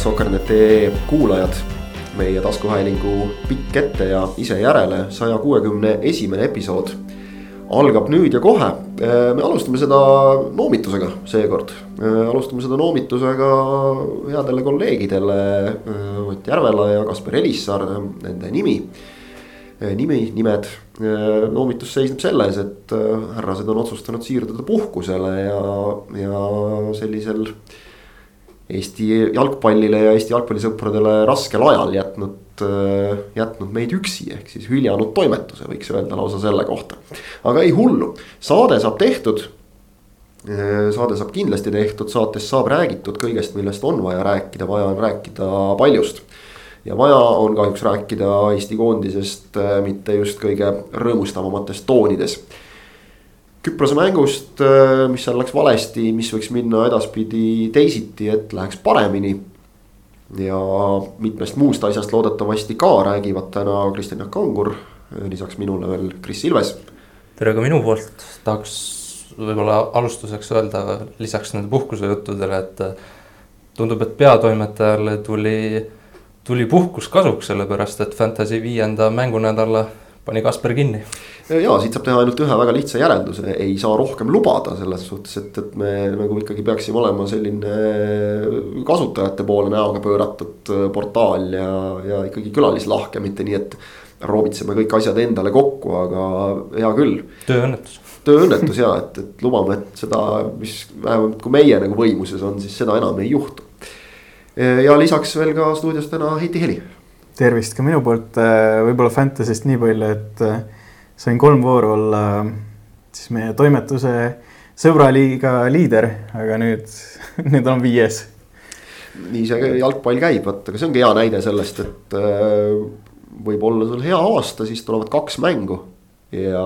head Soker.ee kuulajad. meie taskuhäälingu pikk ette ja ise järele saja kuuekümne esimene episood algab nüüd ja kohe. me alustame seda noomitusega seekord, alustame seda noomitusega headele kolleegidele Ott Järvela ja Kaspar Elissaar, nende nimi nimi, nimed. noomitus seisneb selles, et härrased on otsustanud siirduda puhkusele ja, ja sellisel Eesti jalgpallile ja Eesti jalgpallisõpradele raskel ajal jätnud, jätnud meid üksi, ehk siis hüljanud toimetuse, võiks öelda lausa selle kohta. aga ei hullu, saade saab tehtud. saade saab kindlasti tehtud, saates saab räägitud kõigest, millest on vaja rääkida, vaja on rääkida paljust. ja vaja on kahjuks rääkida Eesti koondisest mitte just kõige rõõmustavamates toonides Küprose mängust, äh, mis seal läks valesti, mis võiks minna edaspidi teisiti, et läheks paremini. ja mitmest muust asjast loodetavasti ka räägivad täna Kristjan Kangur, lisaks minule veel Kris Ilves. tere ka minu poolt, tahaks võib-olla alustuseks öelda lisaks nende puhkusejuttudele, et tundub, et peatoimetajale tuli, tuli puhkus kasuks, sellepärast et Fantasy viienda mängunädala pani Kasper kinni ja siit saab teha ainult ühe väga lihtsa järelduse, ei saa rohkem lubada selles suhtes, et, et me nagu ikkagi peaksime olema selline kasutajate poole näoga pööratud portaal ja, ja ikkagi külalislahke, mitte nii, et. roobitseme kõik asjad endale kokku, aga hea küll. tööõnnetus. tööõnnetus ja et, et lubame, et seda, mis vähemalt kui meie nagu võimuses on, siis seda enam ei juhtu. ja lisaks veel ka stuudios täna Heiti Heli. Tervist ka minu poolt, võib-olla Fantasy'st nii palju, et sain kolm vooru olla siis meie toimetuse sõbraliiga liider, aga nüüd, nüüd olen viies. nii see jalgpall käib, vot, aga see ongi hea näide sellest, et äh, võib olla sul hea aasta, siis tulevad kaks mängu ja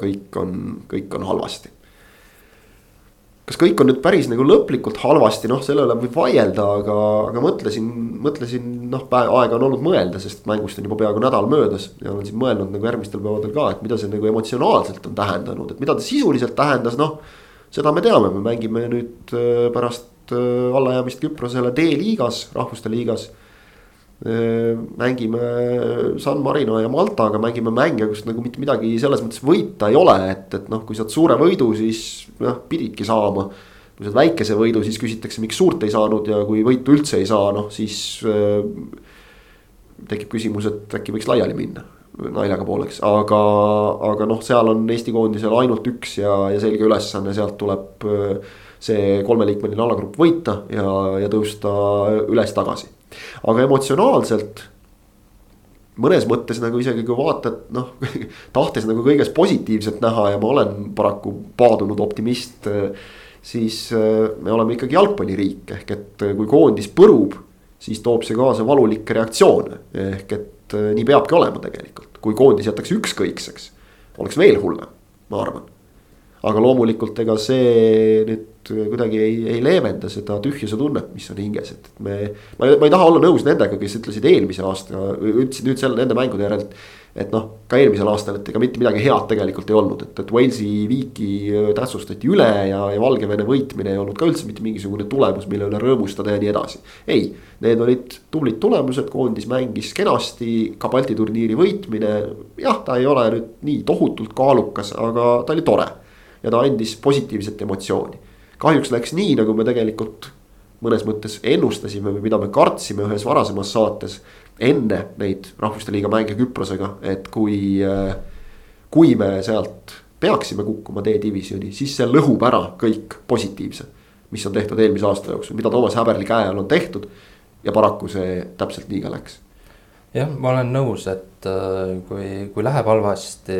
kõik on, kõik on halvasti kas kõik on nüüd päris nagu lõplikult halvasti, noh, selle üle võib vaielda, aga, aga mõtlesin, mõtlesin noh, aega on olnud mõelda, sest mängust on juba peaaegu nädal möödas. ja olen siin mõelnud nagu järgmistel päevadel ka, et mida see nagu emotsionaalselt on tähendanud, et mida ta sisuliselt tähendas, noh. seda me teame, me mängime nüüd äh, pärast äh, allajäämist Küprosele D-liigas, rahvuste liigas mängime San Marino ja Maltaga, mängime mänge, kus nagu mitte midagi selles mõttes võita ei ole, et, et noh, kui saad suure võidu, siis noh, pididki saama. kui saad väikese võidu, siis küsitakse, miks suurt ei saanud ja kui võitu üldse ei saa, noh siis äh, tekib küsimus, et äkki võiks laiali minna naljaga pooleks, aga, aga noh, seal on Eesti koondisel ainult üks ja, ja selge ülesanne, sealt tuleb see kolmeliikmeline alagrupp võita ja, ja tõusta üles-tagasi aga emotsionaalselt mõnes mõttes nagu isegi kui vaatad noh tahtes nagu kõiges positiivset näha ja ma olen paraku paadunud optimist. siis äh, me oleme ikkagi jalgpalliriik ehk et äh, kui koondis põrub, siis toob see kaasa valulikke reaktsioone. ehk et nii peabki olema tegelikult, kui koondis jätaks ükskõikseks, oleks veel hullem, ma arvan. Aga loomulikult ega see nüüd kuidagi ei, ei leevenda seda tühjuse tunnet, mis on hinges, et me. ma ei, ma ei taha olla nõus nendega, kes ütlesid eelmise aasta, ütlesid nüüd selle nende mängude järel. et noh, ka eelmisel aastal, et ega mitte midagi head tegelikult ei olnud, et, et Walesi viiki tähtsustati üle ja, ja Valgevene võitmine ei olnud ka üldse mitte mingisugune tulemus, mille üle rõõmustada ja nii edasi. ei, need olid tublid tulemused, koondis mängis kenasti, ka Balti turniiri võitmine. jah, ta ei ole nüüd nii tohutult kaalukas, aga ta oli tore ja ta andis positiivset emotsiooni kahjuks läks nii, nagu me tegelikult mõnes mõttes ennustasime või mida me kartsime ühes varasemas saates. enne neid rahvuste liiga mänge Küprosega, et kui, kui me sealt peaksime kukkuma D-divisjoni, siis see lõhub ära kõik positiivse. mis on tehtud eelmise aasta jooksul, mida Toomas Häberli käe all on tehtud. ja paraku see täpselt nii ka läks. jah, ma olen nõus, et äh, kui, kui läheb halvasti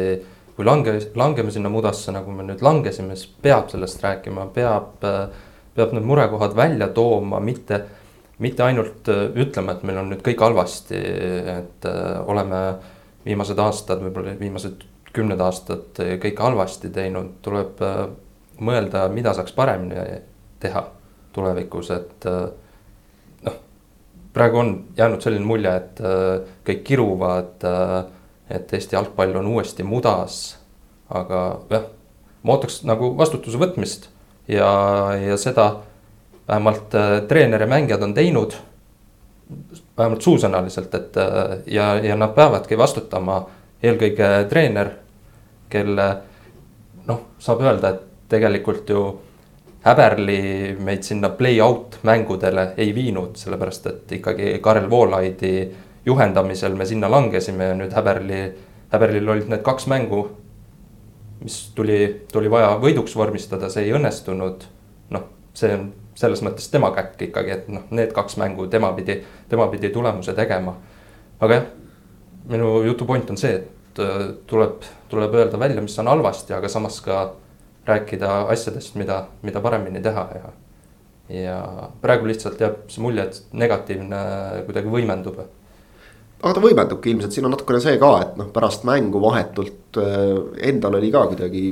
kui lange, langeme sinna mudasse, nagu me nüüd langesime, siis peab sellest rääkima, peab, peab need murekohad välja tooma, mitte, mitte ainult äh, ütlema, et meil on nüüd kõik halvasti, et äh, oleme viimased aastad, võib-olla viimased kümned aastad kõike halvasti teinud, tuleb äh, mõelda, mida saaks paremini teha tulevikus, et noh, praegu on jäänud selline mulje, et kõik kiruvad et Eesti jalgpall on uuesti mudas. aga jah, ma ootaks nagu vastutuse võtmist ja, ja seda vähemalt äh, treener ja mängijad on teinud. vähemalt suusõnaliselt, et äh, ja, ja nad peavadki vastutama, eelkõige treener, kelle noh, saab öelda, et tegelikult ju Häberli meid sinna play-out mängudele ei viinud, sellepärast et ikkagi Karel Voolaidi juhendamisel me sinna langesime ja nüüd Häberli, Häberlil olid need kaks mängu, mis tuli, tuli vaja võiduks vormistada, see ei õnnestunud. noh, see on selles mõttes tema käkk ikkagi, et noh, need kaks mängu tema pidi, tema pidi tulemuse tegema. aga jah, minu jutu point on see, et äh, tuleb, tuleb öelda välja, mis on halvasti, aga samas ka rääkida asjadest, mida, mida paremini teha ja. ja praegu lihtsalt jääb see mulje, et negatiivne kuidagi võimendub. Aga ta võimendubki ilmselt, siin on natukene see ka, et noh, pärast mängu vahetult äh, endal oli ka kuidagi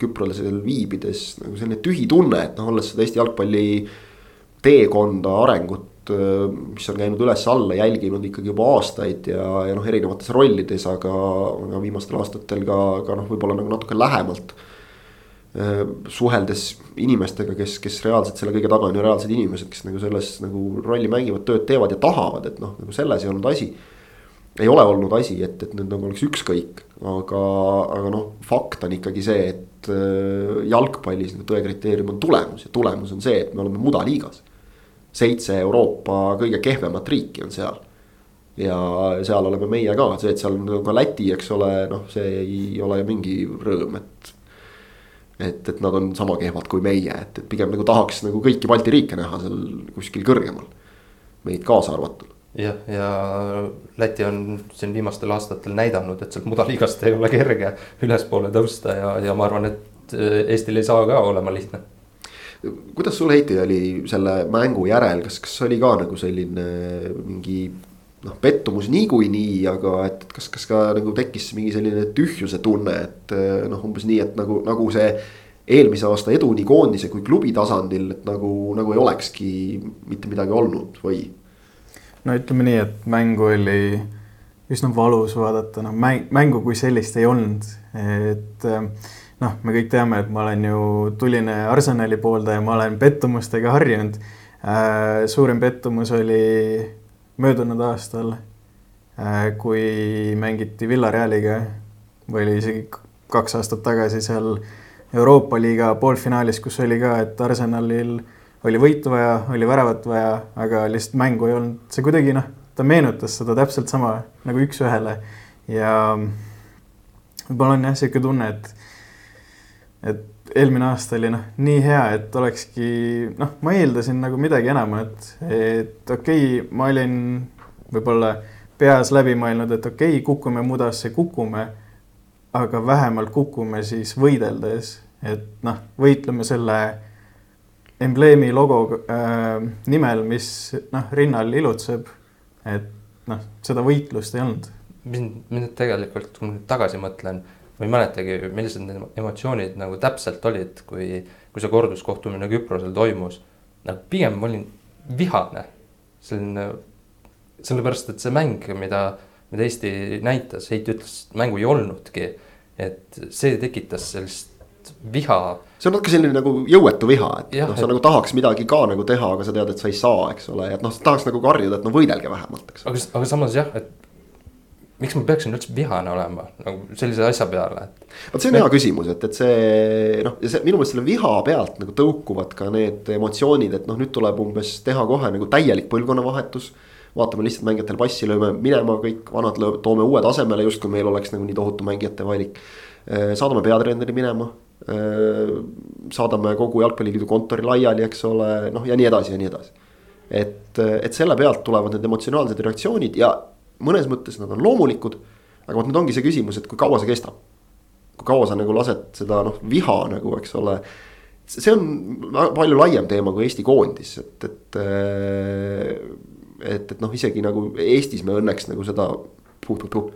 küprolasel viibides nagu selline tühi tunne, et noh, olles seda Eesti jalgpalli teekonda, arengut äh, mis on käinud üles-alla, jälginud ikkagi juba aastaid ja, ja noh, erinevates rollides, aga, aga viimastel aastatel ka, ka noh, võib-olla nagu natuke lähemalt Äh, suheldes inimestega, kes, kes reaalselt selle kõige taga on ju reaalsed inimesed, kes nagu selles nagu rolli mängivad, tööd teevad ja tahavad, et noh, nagu selles ei olnud asi. Ei ole olnud asi, et, et nüüd nagu oleks ükskõik, aga, aga noh, fakt on ikkagi see, et äh, jalgpallis nagu tõe kriteerium on tulemus ja tulemus on see, et me oleme mudaliigas. seitse Euroopa kõige kehvemat riiki on seal ja seal oleme meie ka, see, et seal on ka Läti, eks ole, noh, see ei ole mingi rõõm, et et, et nad on sama kehvad kui meie, et, et pigem nagu tahaks nagu kõiki Balti riike näha seal kuskil kõrgemal. meid kaasa arvatud. Jah, ja Läti on siin viimastel aastatel näidanud, et sealt mudaliigast ei ole kerge ülespoole tõusta ja, ja ma arvan, et äh, Eestil ei saa ka olema lihtne. kuidas sul Heiti oli selle mängu järel, kas, kas oli ka nagu selline mingi noh, pettumus niikuinii, aga et, et kas, kas ka nagu tekkis mingi selline tühjuse tunne, et noh, umbes nii, et nagu, nagu see. eelmise aasta edu nii koondise kui klubi tasandil, et nagu, nagu ei olekski mitte midagi olnud või? No ütleme nii, et mängu oli üsna valus vaadata, noh mäng, mängu kui sellist ei olnud, et noh, me kõik teame, et ma olen ju tuline Arsenali pooldaja, ma olen pettumustega harjunud äh,. suurim pettumus oli möödunud aastal, äh, kui mängiti Villarealiga või oli isegi kaks aastat tagasi seal Euroopa liiga poolfinaalis, kus oli ka, et Arsenalil oli võitu vaja, oli väravat vaja, aga lihtsalt mängu ei olnud, see kuidagi noh, ta meenutas seda täpselt sama nagu üks-ühele ja võib-olla on jah, niisugune tunne, et, et eelmine aasta oli noh, nii hea, et olekski noh, ma eeldasin nagu midagi enamat, et okei okay,, ma olin võib-olla peas läbi mõelnud, et okei okay,, kukume mudasse, kukume. aga vähemalt kukume siis võideldes, et noh, võitleme selle embleemi logo äh, nimel, mis noh, rinnal ilutseb. et noh, seda võitlust ei olnud. mind, mind tegelikult, kui ma nüüd tagasi mõtlen ma ei mäletagi, millised need emotsioonid nagu täpselt olid, kui, kui see korduskohtumine Küprosel toimus. nagu pigem ma olin vihane, selline, sellepärast et see mäng, mida, mida Eesti näitas, Heit ütles, mängu ei olnudki. et see tekitas sellist viha. See on natuke selline nagu jõuetu viha, et noh, sa et... nagu tahaks midagi ka nagu teha, aga sa tead, et sa ei saa, eks ole, et noh, sa tahaks nagu karjuda, et no võidelge vähemalt, eks. aga, aga samas jah, et miks ma peaksin üldse vihane olema nagu sellise asja peale, et. vot see on me... hea küsimus, et, et see noh, ja see minu meelest selle viha pealt nagu tõukuvad ka need emotsioonid, et noh, nüüd tuleb umbes teha kohe nagu täielik põlvkonnavahetus. vaatame lihtsalt mängijatele passi, lööme minema kõik vanad, toome uued asemele, justkui meil oleks nagu nii tohutu mängijate valik. Saadame peatreeneri minema. Äh, saadame kogu jalgpalliliidu kontori laiali, eks ole, noh ja nii edasi ja nii edasi. et, et selle pealt tulevad need emotsionaalsed reaktsioonid ja mõnes mõttes nad on loomulikud. aga vot nüüd ongi see küsimus, et kui kaua see kestab. kui kaua sa nagu lased seda noh, viha nagu, eks ole. see on palju laiem teema kui Eesti koondis, et, et. et, et noh, isegi nagu Eestis me õnneks nagu seda puh-puh-puh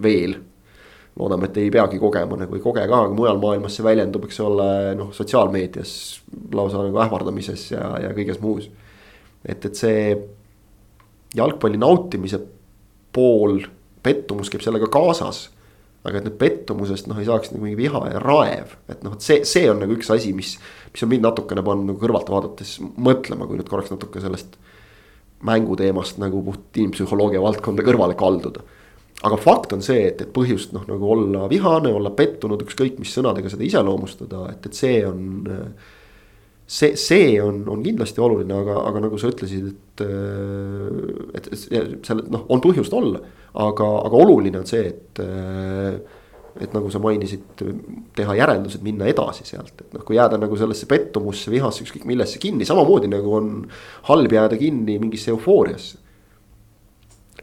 veel loodame, et ei peagi kogema nagu ei koge ka, aga mujal maailmas see väljendub, eks ole, noh, sotsiaalmeedias lausa nagu ähvardamises ja, ja kõiges muus. et, et see jalgpalli nautimise pool, pettumus käib sellega kaasas. aga et nüüd pettumusest noh, ei saaks nagu mingi viha ja raev, et noh, et see, see on nagu üks asi, mis. mis on mind natukene pannud nagu kõrvalt vaadates mõtlema, kui nüüd korraks natuke sellest mänguteemast nagu puht inimpsühholoogia valdkonda kõrvale kalduda. Aga fakt on see, et, et põhjust noh, nagu olla vihane, olla pettunud, ükskõik mis sõnadega seda iseloomustada, et, et see on. see, see on, on kindlasti oluline, aga, aga nagu sa ütlesid, et, et, et selle noh, on põhjust olla aga, aga oluline on see, et et nagu sa mainisid, teha järeldused, minna edasi sealt, et noh, kui jääda nagu sellesse pettumusse, vihasse, ükskõik millesse kinni, samamoodi nagu on halb jääda kinni mingisse eufooriasse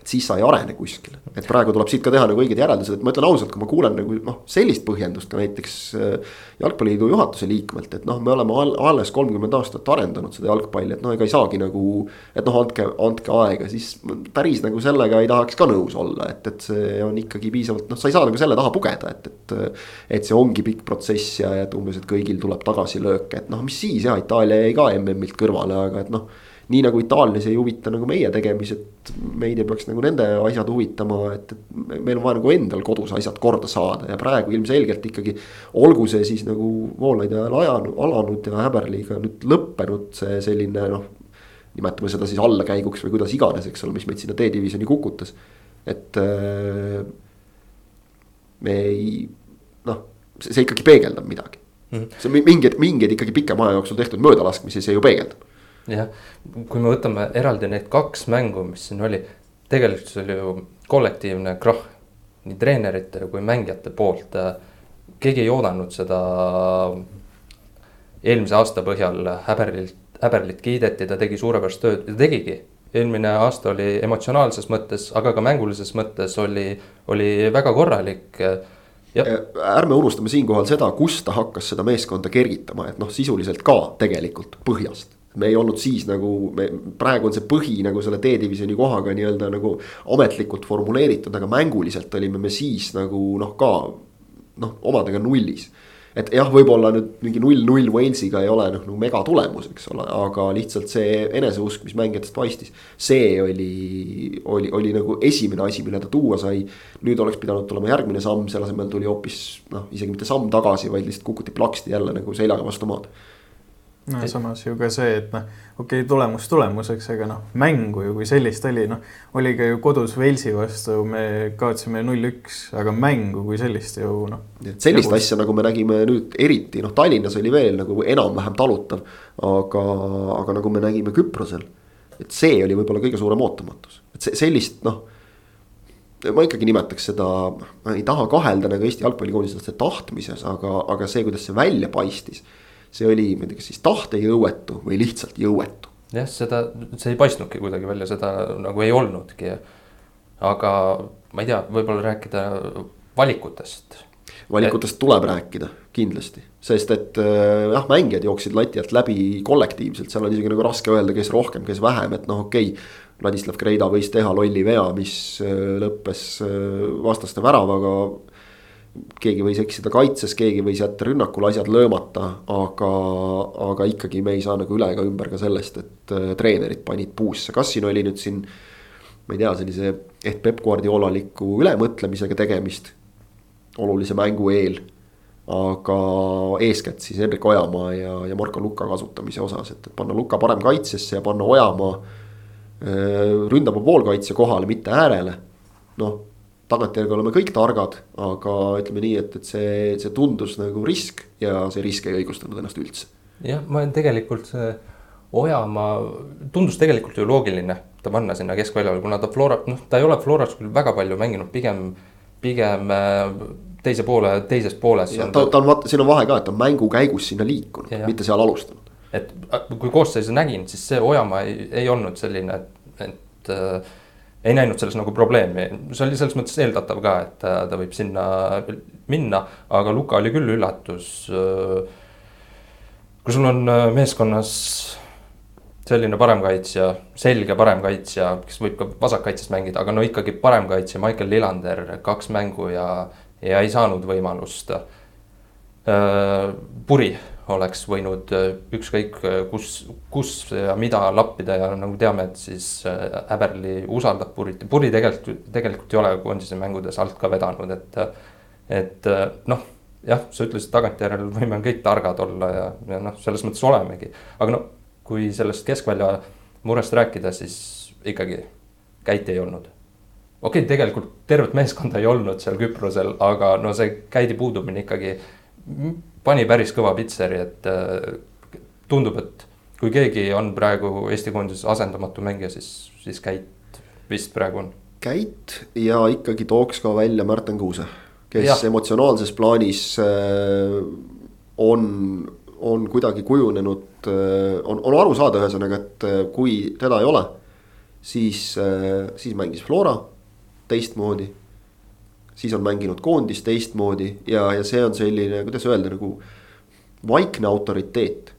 siis sa ei arene kuskile. et praegu tuleb siit ka teha nagu õiged järeldused, et ma ütlen ausalt, kui ma kuulen nagu noh, sellist põhjendust ka näiteks äh, jalgpalliliidu juhatuse liikmelt, et noh, me oleme alles kolmkümmend aastat arendanud seda jalgpalli, et noh, ega ei saagi nagu. et noh, andke, andke aega, siis päris nagu sellega ei tahaks ka nõus olla, et, et see on ikkagi piisavalt, noh, sa ei saa nagu selle taha pugeda, et, et. et see ongi pikk protsess ja, et umbes, et kõigil tuleb tagasilööke, et noh, mis siis jah, Itaalia jäi ka MM-ilt kõrvale, aga et noh nii nagu itaallasi ei huvita nagu meie tegemised, meid ei peaks nagu nende asjad huvitama, et, et meil on vaja nagu endal kodus asjad korda saada ja praegu ilmselgelt ikkagi. olgu see siis nagu Voolaid ajal ajanud, alanud ja Häberliga nüüd lõppenud see selline noh. nimetame seda siis allakäiguks või kuidas iganes, eks ole, mis meid sinna D-divisjoni kukutas, et äh,. me ei noh, see ikkagi peegeldab midagi mm. -hmm. see mingeid, mingeid ikkagi pikema aja jooksul tehtud möödalaskmisi, see ju peegeldab jah, kui me võtame eraldi need kaks mängu, mis siin oli, tegelikult see oli ju kollektiivne krahh nii treenerite kui mängijate poolt. keegi ei oodanud seda eelmise aasta põhjal Häberlilt, Häberlit kiideti, ta tegi suurepärast tööd ja tegigi. eelmine aasta oli emotsionaalses mõttes, aga ka mängulises mõttes oli, oli väga korralik Ja. ärme unustame siinkohal seda, kus ta hakkas seda meeskonda kergitama, et noh, sisuliselt ka tegelikult põhjast me ei olnud siis nagu, me praegu on see põhi nagu selle D-divisjoni kohaga nii-öelda nagu ametlikult formuleeritud, aga mänguliselt olime me siis nagu noh, ka noh, omadega nullis. et jah, võib-olla nüüd mingi null-null Walesiga ei ole noh nagu mega tulemus, eks ole, aga lihtsalt see eneseusk, mis mängijatest paistis. see oli, oli, oli nagu esimene asi, mille ta tuua sai. nüüd oleks pidanud tulema järgmine samm, selle asemel tuli hoopis noh, isegi mitte samm tagasi, vaid lihtsalt kukuti plaksti jälle nagu seljaga vastu maad no et... samas ju ka see, et noh, okei okay,, tulemus tulemuseks, aga noh, mängu ju kui sellist oli, noh, oli ka ju kodus Walesi vastu, me kaotasime null-üks, aga mängu kui sellist ju noh. sellist nagu... asja, nagu me nägime nüüd eriti noh, Tallinnas oli veel nagu enam-vähem talutav, aga, aga nagu me nägime Küprosel, et see oli võib-olla kõige suurem ootamatus, et see sellist noh ma ikkagi nimetaks seda, ma ei taha kahelda nagu Eesti jalgpallikoondislaste tahtmises, aga, aga see, kuidas see välja paistis see oli, ma ei tea, kas siis tahtejõuetu või lihtsalt jõuetu. jah, seda, see ei paistnudki kuidagi välja, seda nagu ei olnudki. aga ma ei tea, võib-olla rääkida valikutest. valikutest et... tuleb rääkida, kindlasti, sest et äh, jah, mängijad jooksid lati alt läbi kollektiivselt, seal on isegi nagu raske öelda, kes rohkem, kes vähem, et noh, okei okay, Vladislav Kreida võis teha lolli vea, mis äh, lõppes äh, vastaste väravaga keegi võis eksida kaitses, keegi võis jätta rünnakul asjad löömata, aga, aga ikkagi me ei saa nagu üle ega ümber ka sellest, et äh, treenerid panid puusse, kas siin oli nüüd siin. ma ei tea, sellise ehk Peep Guardiolaliku ülemõtlemisega tegemist olulise mängu eel. aga eeskätt siis Henrik Ojamaa ja, ja Marko Luka kasutamise osas, et, panna Luka parem kaitsesse ja panna Ojamaa äh, ründama poolkaitse kohale, mitte äärele. noh tagantjärgi oleme kõik targad, aga ütleme nii, et, et see, see tundus nagu risk ja see risk ei õigustanud ennast üldse. jah, ma tegelikult see Ojamaa tundus tegelikult ju loogiline ta panna sinna keskväljale, kuna ta Flora, noh, ta ei ole Floras küll väga palju mänginud, pigem, pigem äh, teise poole, teises pooles. ta, ta on vaata, siin on vahe ka, et ta on mängu käigus sinna liikunud, mitte seal alustanud. et äh, kui koosseisu nägin, siis see Ojamaa ei, ei olnud selline, et, et äh, ei näinud selles nagu probleemi, see oli selles mõttes eeldatav ka, et ta, ta võib sinna minna, aga Luka oli küll üllatus. kui sul on äh, meeskonnas selline paremkaitsja, selge paremkaitsja, kes võib ka vasakkaitses mängida, aga no ikkagi paremkaitsja, Michael Lillander, kaks mängu ja, ja ei saanud võimalust. Äh, puri oleks võinud äh, ükskõik äh, kus, kus ja mida lappida ja nagu teame, et siis Häberli äh, usaldab Purit Puri tegelikult, tegelikult ei ole koondise mängudes alt ka vedanud, et. et noh, jah, sa ütlesid tagantjärele võime kõik targad olla ja, ja noh, selles mõttes olemegi, aga no kui sellest keskvälja murest rääkida, siis ikkagi käiti ei olnud. okei okay,, tegelikult tervet meeskonda ei olnud seal Küprosel, aga no see käidi puudumine ikkagi pani päris kõva pitseri, et äh, tundub, et kui keegi on praegu Eesti koondises asendamatu mängija, siis, siis Käit vist praegu on. Käit ja ikkagi tooks ka välja Märten Kuuse, kes ja. emotsionaalses plaanis äh, on, on kuidagi kujunenud, äh, on, on aru saada, ühesõnaga, et kui teda ei ole siis, siis mängis Flora teistmoodi. Siis on mänginud koondis teistmoodi ja, ja see on selline, kuidas öelda, nagu vaikne autoriteet.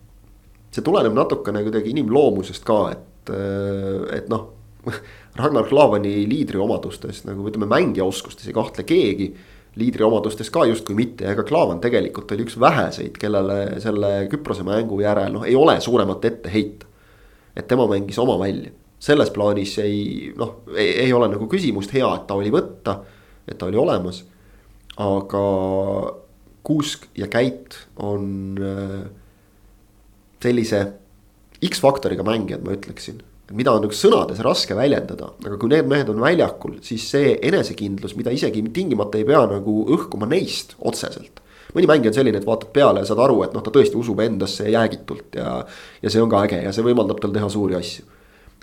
see tuleneb natukene kuidagi inimloomusest ka, et, äh, et noh Ragnar Klavani liidriomadustes nagu ütleme, mängijaoskustes ei kahtle keegi. liidriomadustes ka justkui mitte, ega Klavan tegelikult oli üks väheseid, kellele selle Küprose mängu järel noh, ei ole suuremat ette heita. et tema mängis oma välja selles plaanis ei noh, ei ole nagu küsimust, hea, et ta oli võtta, et ta oli olemas. aga Kuusk ja Käit on äh, sellise X-faktoriga mängijad, ma ütleksin. mida on nagu sõnades raske väljendada, aga kui need mehed on väljakul, siis see enesekindlus, mida isegi tingimata ei pea nagu õhkuma neist otseselt mõni mängija on selline, et vaatad peale ja saad aru, et noh, ta tõesti usub endasse jäägitult ja, ja see on ka äge ja see võimaldab tal teha suuri asju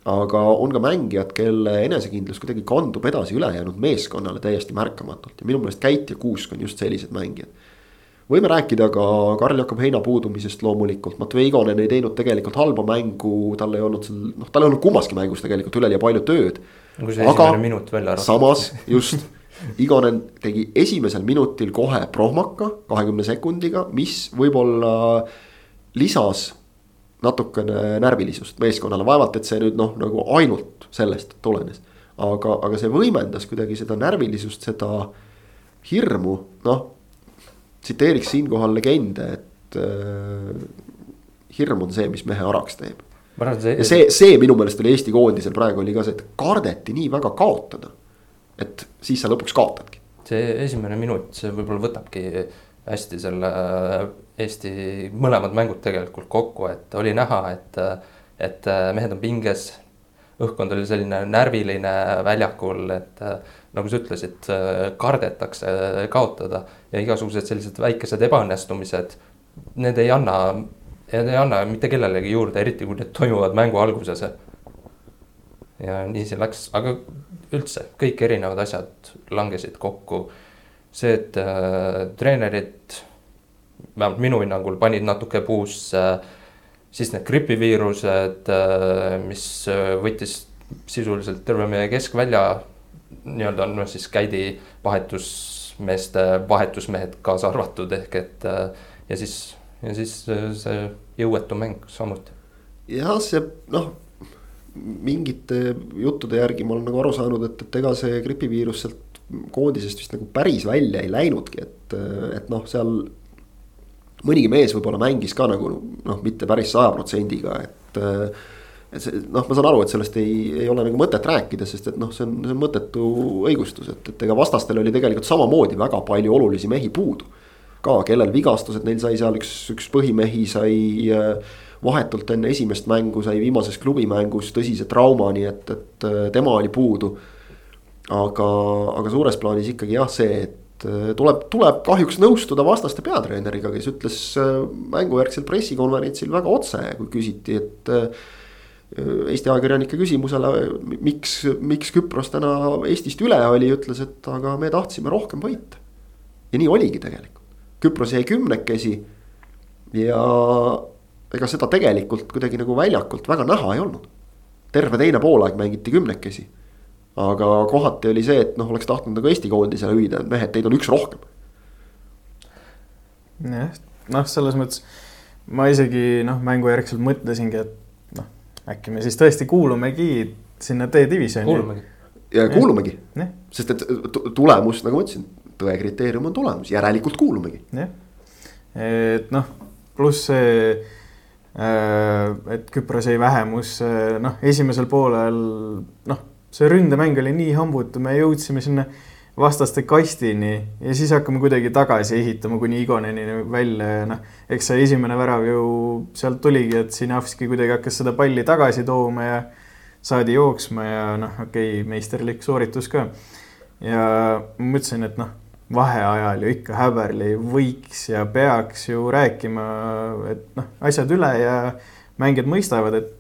aga on ka mängijad, kelle enesekindlus kuidagi kandub edasi ülejäänud meeskonnale täiesti märkamatult ja minu meelest Käit ja Kuusk on just sellised mängijad. võime rääkida ka Karl-Jakob Heina puudumisest loomulikult, Matvei Igonen ei teinud tegelikult halba mängu, tal ei olnud seal, noh, tal ei olnud kummaski mängus tegelikult üleliia palju tööd. aga samas just Igonen tegi esimesel minutil kohe prohmaka kahekümne sekundiga, mis võib-olla lisas natukene närvilisust meeskonnale, vaevalt, et see nüüd noh, nagu ainult sellest tulenes. aga, aga see võimendas kuidagi seda närvilisust, seda hirmu, noh. tsiteeriks siinkohal legende, et äh, hirm on see, mis mehe araks teeb. See... ja see, see minu meelest oli Eesti koondisel praegu oli ka see, et kardeti nii väga kaotada. et siis sa lõpuks kaotadki. see esimene minut, see võib-olla võtabki hästi selle Eesti mõlemad mängud tegelikult kokku, et oli näha, et, et mehed on pinges. õhkkond oli selline närviline väljakul, et nagu sa ütlesid, kardetakse kaotada ja igasugused sellised väikesed ebaõnnestumised. Need ei anna, need ei anna mitte kellelegi juurde, eriti kui need toimuvad mängu alguses. ja nii see läks, aga üldse kõik erinevad asjad langesid kokku. see, et äh, treenerid vähemalt minu hinnangul panid natuke puusse siis need gripiviirused, mis võttis sisuliselt terve meie keskvälja nii-öelda noh, siis käidi vahetusmeeste vahetusmehed kaasa arvatud ehk et ja siis, ja siis see jõuetu mäng samuti. jah, see noh, mingite juttude järgi ma olen nagu aru saanud, et, et ega see gripiviirus sealt koondisest vist nagu päris välja ei läinudki, et, et noh, seal mõnigi mees võib-olla mängis ka nagu noh, mitte päris saja protsendiga, et. et see noh, ma saan aru, et sellest ei, ei ole nagu mõtet rääkida, sest et noh, see on, see on mõttetu õigustus, et, et ega vastastel oli tegelikult samamoodi väga palju olulisi mehi puudu. ka, kellel vigastused, neil sai seal üks, üks põhimehi sai vahetult enne esimest mängu sai viimases klubimängus tõsise trauma, nii et, et tema oli puudu. aga, aga suures plaanis ikkagi jah, see, et Äh, tuleb, tuleb kahjuks nõustuda vastaste peatreeneriga, kes ütles äh, mängujärgsel pressikonverentsil väga otse, kui küsiti, et. Äh, Eesti ajakirjanike küsimusele, miks, miks Küpros täna Eestist üle oli, ütles, et aga me tahtsime rohkem võita. ja nii oligi tegelikult, Küpros jäi kümnekesi ja ega seda tegelikult kuidagi nagu väljakult väga näha ei olnud. terve teine poolaeg mängiti kümnekesi aga kohati oli see, et noh, oleks tahtnud nagu Eesti koondisele hüüda, et mehed, teid on üks rohkem. jah, noh, selles mõttes ma isegi noh, mängujärgselt mõtlesingi, et noh, äkki me siis tõesti kuulumegi sinna D-divisjoni. kuulumegi. ja kuulumegi, sest et tulemus, nagu ma ütlesin, tõe kriteerium on tulemus, järelikult kuulumegi. jah, et noh, pluss see äh, et Küpros jäi vähemusse, noh, esimesel poolel noh see ründemäng oli nii hambutu, me jõudsime sinna vastaste kastini ja siis hakkame kuidagi tagasi ehitama kuni Igonenini välja ja noh, eks see esimene värav ju sealt tuligi, et Sinavski kuidagi hakkas seda palli tagasi tooma ja saadi jooksma ja noh, okei okay,, meisterlik sooritus ka. ja ma mõtlesin, et noh, vaheajal ju ikka Häberli võiks ja peaks ju rääkima, et noh, asjad üle ja mängijad mõistavad, et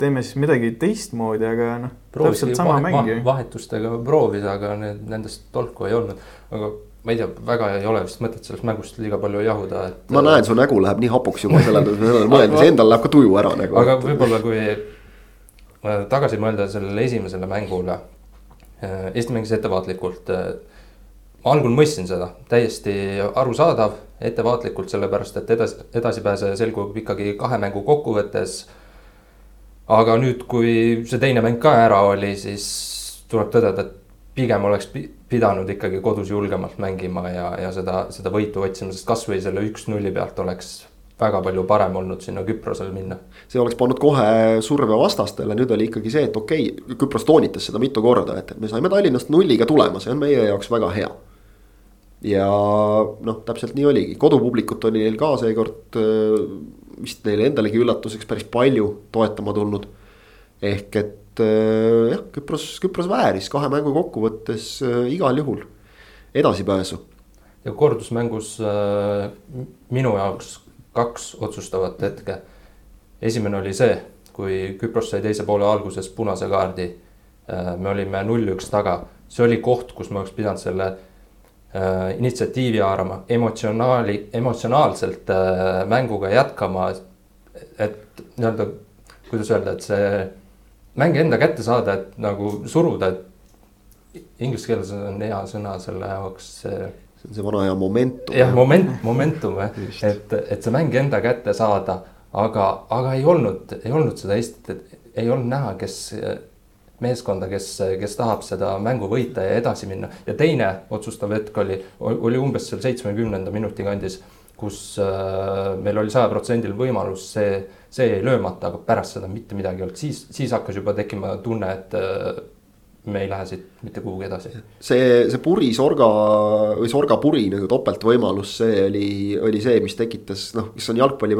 teeme siis midagi teistmoodi, aga noh, täpselt sama vahe, mäng ju. vahetustega proovis, aga need, nendest tolku ei olnud, aga ma ei tea, väga ei ole vist mõtet sellest mängust liiga palju jahuda, et. ma näen, su nägu läheb nii hapuks juba sellele, sellele mõeldes, endal läheb ka tuju ära nagu. aga võib-olla, kui tagasi mõelda sellele esimesele mängule. Äh, Eesti mängis ettevaatlikult. Äh, ma algul mõistsin seda, täiesti arusaadav, ettevaatlikult, sellepärast et edasi, edasipääseja selgub ikkagi kahe mängu kokkuvõttes aga nüüd, kui see teine mäng ka ära oli, siis tuleb tõdeda, et pigem oleks pidanud ikkagi kodus julgemalt mängima ja, ja seda, seda võitu otsima, sest kasvõi selle üks-nulli pealt oleks väga palju parem olnud sinna Küprosele minna. see oleks pannud kohe surve vastastele, nüüd oli ikkagi see, et okei okay,, Küpros toonitas seda mitu korda, et me saime Tallinnast nulliga tulema, see on meie jaoks väga hea. ja noh, täpselt nii oligi, kodupublikut oli neil ka seekord vist neile endalegi üllatuseks päris palju toetama tulnud. ehk et äh, jah, Küpros, Küpros vääris kahe mängu kokkuvõttes äh, igal juhul edasipääsu. ja kordusmängus äh, minu jaoks kaks otsustavat hetke. esimene oli see, kui Küpros sai teise poole alguses punase kaardi. me olime null-üks taga, see oli koht, kus me oleks pidanud selle Äh, initsiatiivi haarama, emotsionaali, emotsionaalselt äh, mänguga jätkama. et nii-öelda, kuidas öelda, et see mäng enda kätte saada, et nagu suruda, et inglise keeles on hea sõna selle jaoks. see on see vana hea momentum. jah, moment, momentum jah, et, et see mäng enda kätte saada, aga, aga ei olnud, ei olnud seda Eestit, et ei olnud näha, kes meeskonda, kes, kes tahab seda mängu võita ja edasi minna. ja teine otsustav hetk oli, oli umbes seal seitsmekümnenda minuti kandis, kus äh, meil oli sajaprotsendiline võimalus see, see jäi löömata, aga pärast seda mitte midagi ei olnud, siis, siis hakkas juba tekkima tunne, et äh, me ei lähe siit mitte kuhugi edasi. see, see puri sorga või sorga puri nagu topeltvõimalus, see oli, oli see, mis tekitas noh, kes on jalgpalli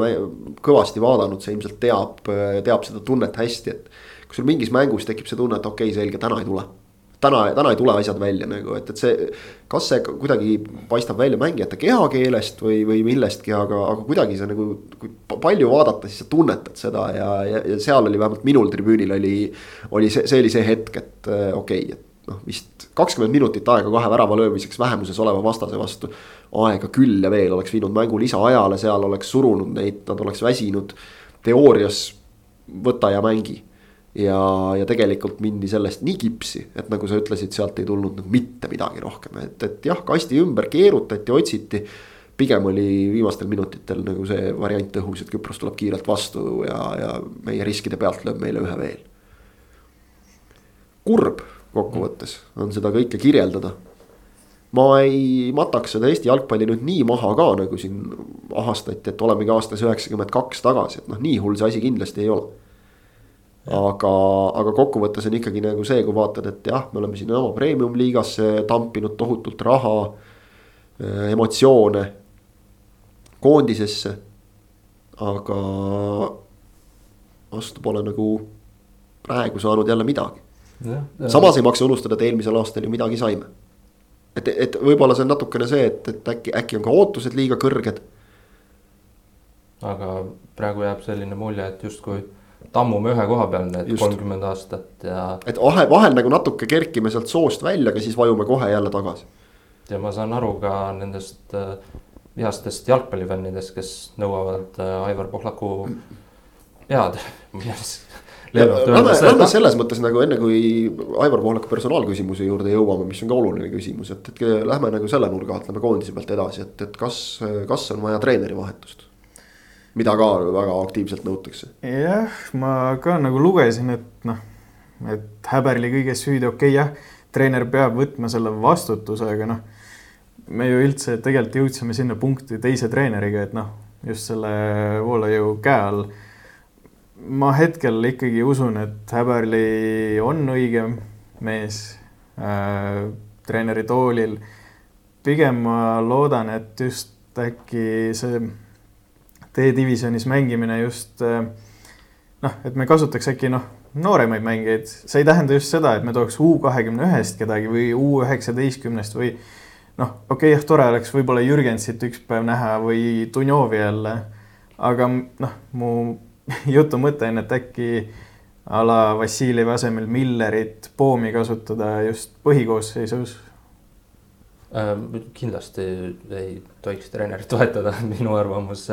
kõvasti vaadanud, see ilmselt teab, teab seda tunnet hästi, et kui sul mingis mängus tekib see tunne, et okei okay,, selge, täna ei tule. täna, täna ei tule asjad välja nagu, et, et see, kas see kuidagi paistab välja mängijate kehakeelest või, või millestki, aga, aga kuidagi see nagu. kui palju vaadata, siis sa tunnetad seda ja, ja, ja seal oli vähemalt minul tribüünil oli, oli see, see oli see hetk, et äh, okei okay,, et noh, vist kakskümmend minutit aega kahe värava löömiseks vähemuses oleva vastase vastu. aega küll ja veel oleks viinud mängu lisaajale, seal oleks surunud neid, nad oleks väsinud. teoorias võta ja mängi ja, ja tegelikult mindi sellest nii kipsi, et nagu sa ütlesid, sealt ei tulnud nagu mitte midagi rohkem, et, et jah, kasti ümber keerutati, otsiti. pigem oli viimastel minutitel nagu see variant õhus, et Küpros tuleb kiirelt vastu ja, ja meie riskide pealt lööb meile ühe veel. kurb kokkuvõttes on seda kõike kirjeldada. ma ei mataks seda Eesti jalgpalli nüüd nii maha ka, nagu siin ahastati, et olemegi aastas üheksakümmend kaks tagasi, et noh, nii hull see asi kindlasti ei ole aga, aga kokkuvõttes on ikkagi nagu see, kui vaatad, et jah, me oleme sinna oma premium-liigasse tampinud tohutult raha, äh, emotsioone koondisesse. aga vastu pole nagu praegu saanud jälle midagi. samas ei maksa unustada, et eelmisel aastal ju midagi saime. et, et võib-olla see on natukene see, et, et äkki, äkki on ka ootused liiga kõrged. aga praegu jääb selline mulje, et justkui tammume ühe koha peal need kolmkümmend aastat ja. et vahe, vahel nagu natuke kerkime sealt soost välja, aga siis vajume kohe jälle tagasi. ja ma saan aru ka nendest äh, vihastest jalgpallifännidest, kes nõuavad äh, Aivar Pohlaku pead Lähme, selles mõttes nagu enne kui Aivar Pohlaku personaalküsimuse juurde jõuame, mis on ka oluline küsimus, et, et lähme nagu selle nurga alt, lähme koondise pealt edasi, et, et kas, kas on vaja treeneri vahetust? Mida ka väga aktiivselt nõutakse. jah, ma ka nagu lugesin, et noh, et häberli kõiges süüdi, okei okay, jah, treener peab võtma selle vastutuse, aga noh, me ju üldse tegelikult jõudsime sinna punkti teise treeneriga, et noh, just selle Voolajõu käe all. ma hetkel ikkagi usun, et Häberli on õigem mees äh,. treeneri toolil. pigem ma loodan, et just äkki see D-divisjonis mängimine just noh, et me kasutaks äkki noh, nooremaid mängijaid, see ei tähenda just seda, et me tooks U kahekümne ühest kedagi või U üheksateistkümnest või noh, okei okay,, jah, tore oleks võib-olla Jürgensit üks päev näha või Dunjovi jälle. aga noh, mu jutu mõte on, et äkki a la Vassiljevi asemel Millerit, Poomi kasutada just põhikoosseisus äh,. kindlasti ei tohiks treenerit toetada, minu arvamus.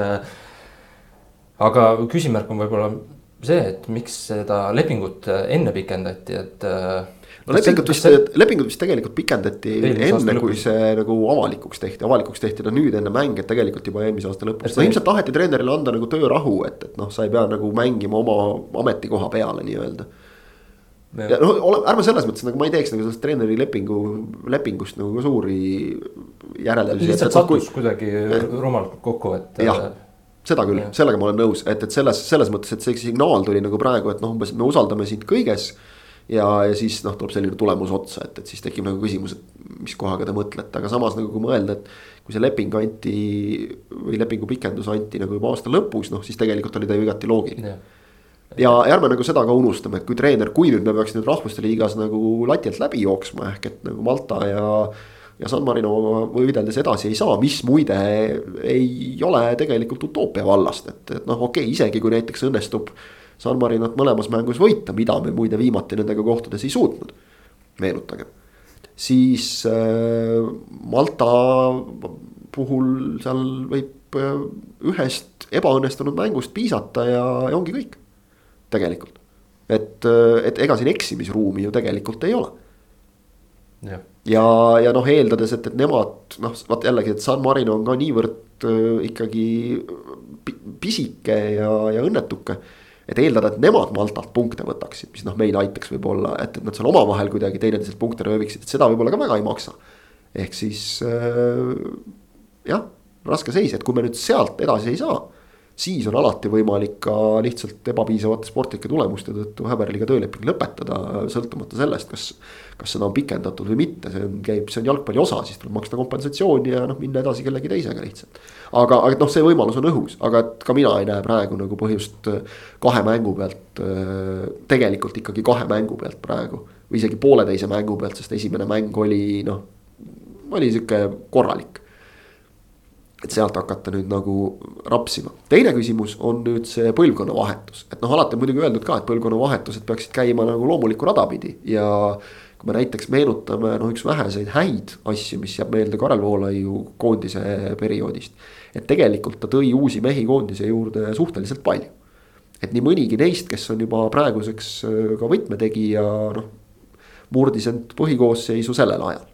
Aga küsimärk on võib-olla see, et miks seda lepingut enne pikendati, et no lepingut vist lepingut vist tegelikult pikendati enne, kui see nagu avalikuks tehti, avalikuks tehti ta nüüd enne mänge, et tegelikult juba eelmise aasta lõpus. no ilmselt taheti treenerile anda nagu töörahu, et, et noh, sa ei pea nagu mängima oma ametikoha peale nii-öelda. ja noh, ole, ärme selles mõttes nagu ma ei teeks nagu sellest treeneri lepingu, lepingust nagu suuri järeldusi. lihtsalt sattus kui... kuidagi rumalalt kokku, et. jah seda küll, sellega ma olen nõus, et, et selles, selles mõttes, et see signaal tuli nagu praegu, et noh, umbes me usaldame sind kõiges ja, ja siis noh, tuleb selline tulemus otsa, et, et siis tekib nagu küsimus, et mis kohaga te mõtlete, aga samas nagu kui mõelda, et. kui see leping anti või lepingu pikendus anti nagu juba aasta lõpus, noh siis tegelikult oli ta ju igati loogiline. ja ärme nagu seda ka unustame, et kui treener, kui nüüd me peaks nüüd rahvuste liigas nagu lati alt läbi jooksma, ehk et nagu Malta ja ja San Marinoga võideldes edasi ei saa, mis muide ei ole tegelikult utoopia vallast, et, et noh, okei okay,, isegi kui näiteks õnnestub San Marinot mõlemas mängus võita, mida me muide viimati nendega kohtades ei suutnud. meenutagem, siis äh, Malta puhul seal võib äh, ühest ebaõnnestunud mängust piisata ja, ja ongi kõik. tegelikult, et, äh, et ega siin eksimisruumi ju tegelikult ei ole. Ja, ja, ja noh, eeldades, et, et nemad noh, vaat jällegi, et San Marino on ka niivõrd äh, ikkagi pisike ja, ja õnnetuke et eeldada, et nemad Maltalt punkte võtaksid, mis noh, meid aitaks võib-olla, et, et nad seal omavahel kuidagi teineteiselt punkte rööviksid, et seda võib-olla ka väga ei maksa. ehk siis äh, jah, raske seis, et kui me nüüd sealt edasi ei saa siis on alati võimalik ka lihtsalt ebapiisavate sportlike tulemuste tõttu häberliga tööleping lõpetada, sõltumata sellest, kas. kas seda on pikendatud või mitte, see on, käib, see on jalgpalli osa, siis tuleb maksta kompensatsiooni ja noh, minna edasi kellegi teisega lihtsalt. aga, aga noh, see võimalus on õhus, aga et ka mina ei näe praegu nagu põhjust kahe mängu pealt, tegelikult ikkagi kahe mängu pealt praegu. või isegi pooleteise mängu pealt, sest esimene mäng oli noh, oli sihuke korralik et sealt hakata nüüd nagu rapsima. teine küsimus on nüüd see põlvkonnavahetus, et noh, alati on muidugi öeldud ka, et põlvkonnavahetused peaksid käima nagu loomulikku rada pidi ja. kui me näiteks meenutame noh, üks väheseid häid asju, mis jääb meelde Karel Voolaiu koondise perioodist. et tegelikult ta tõi uusi mehi koondise juurde suhteliselt palju. et nii mõnigi neist, kes on juba praeguseks äh, ka võtmetegija, noh. murdis end põhikoosseisu sellel ajal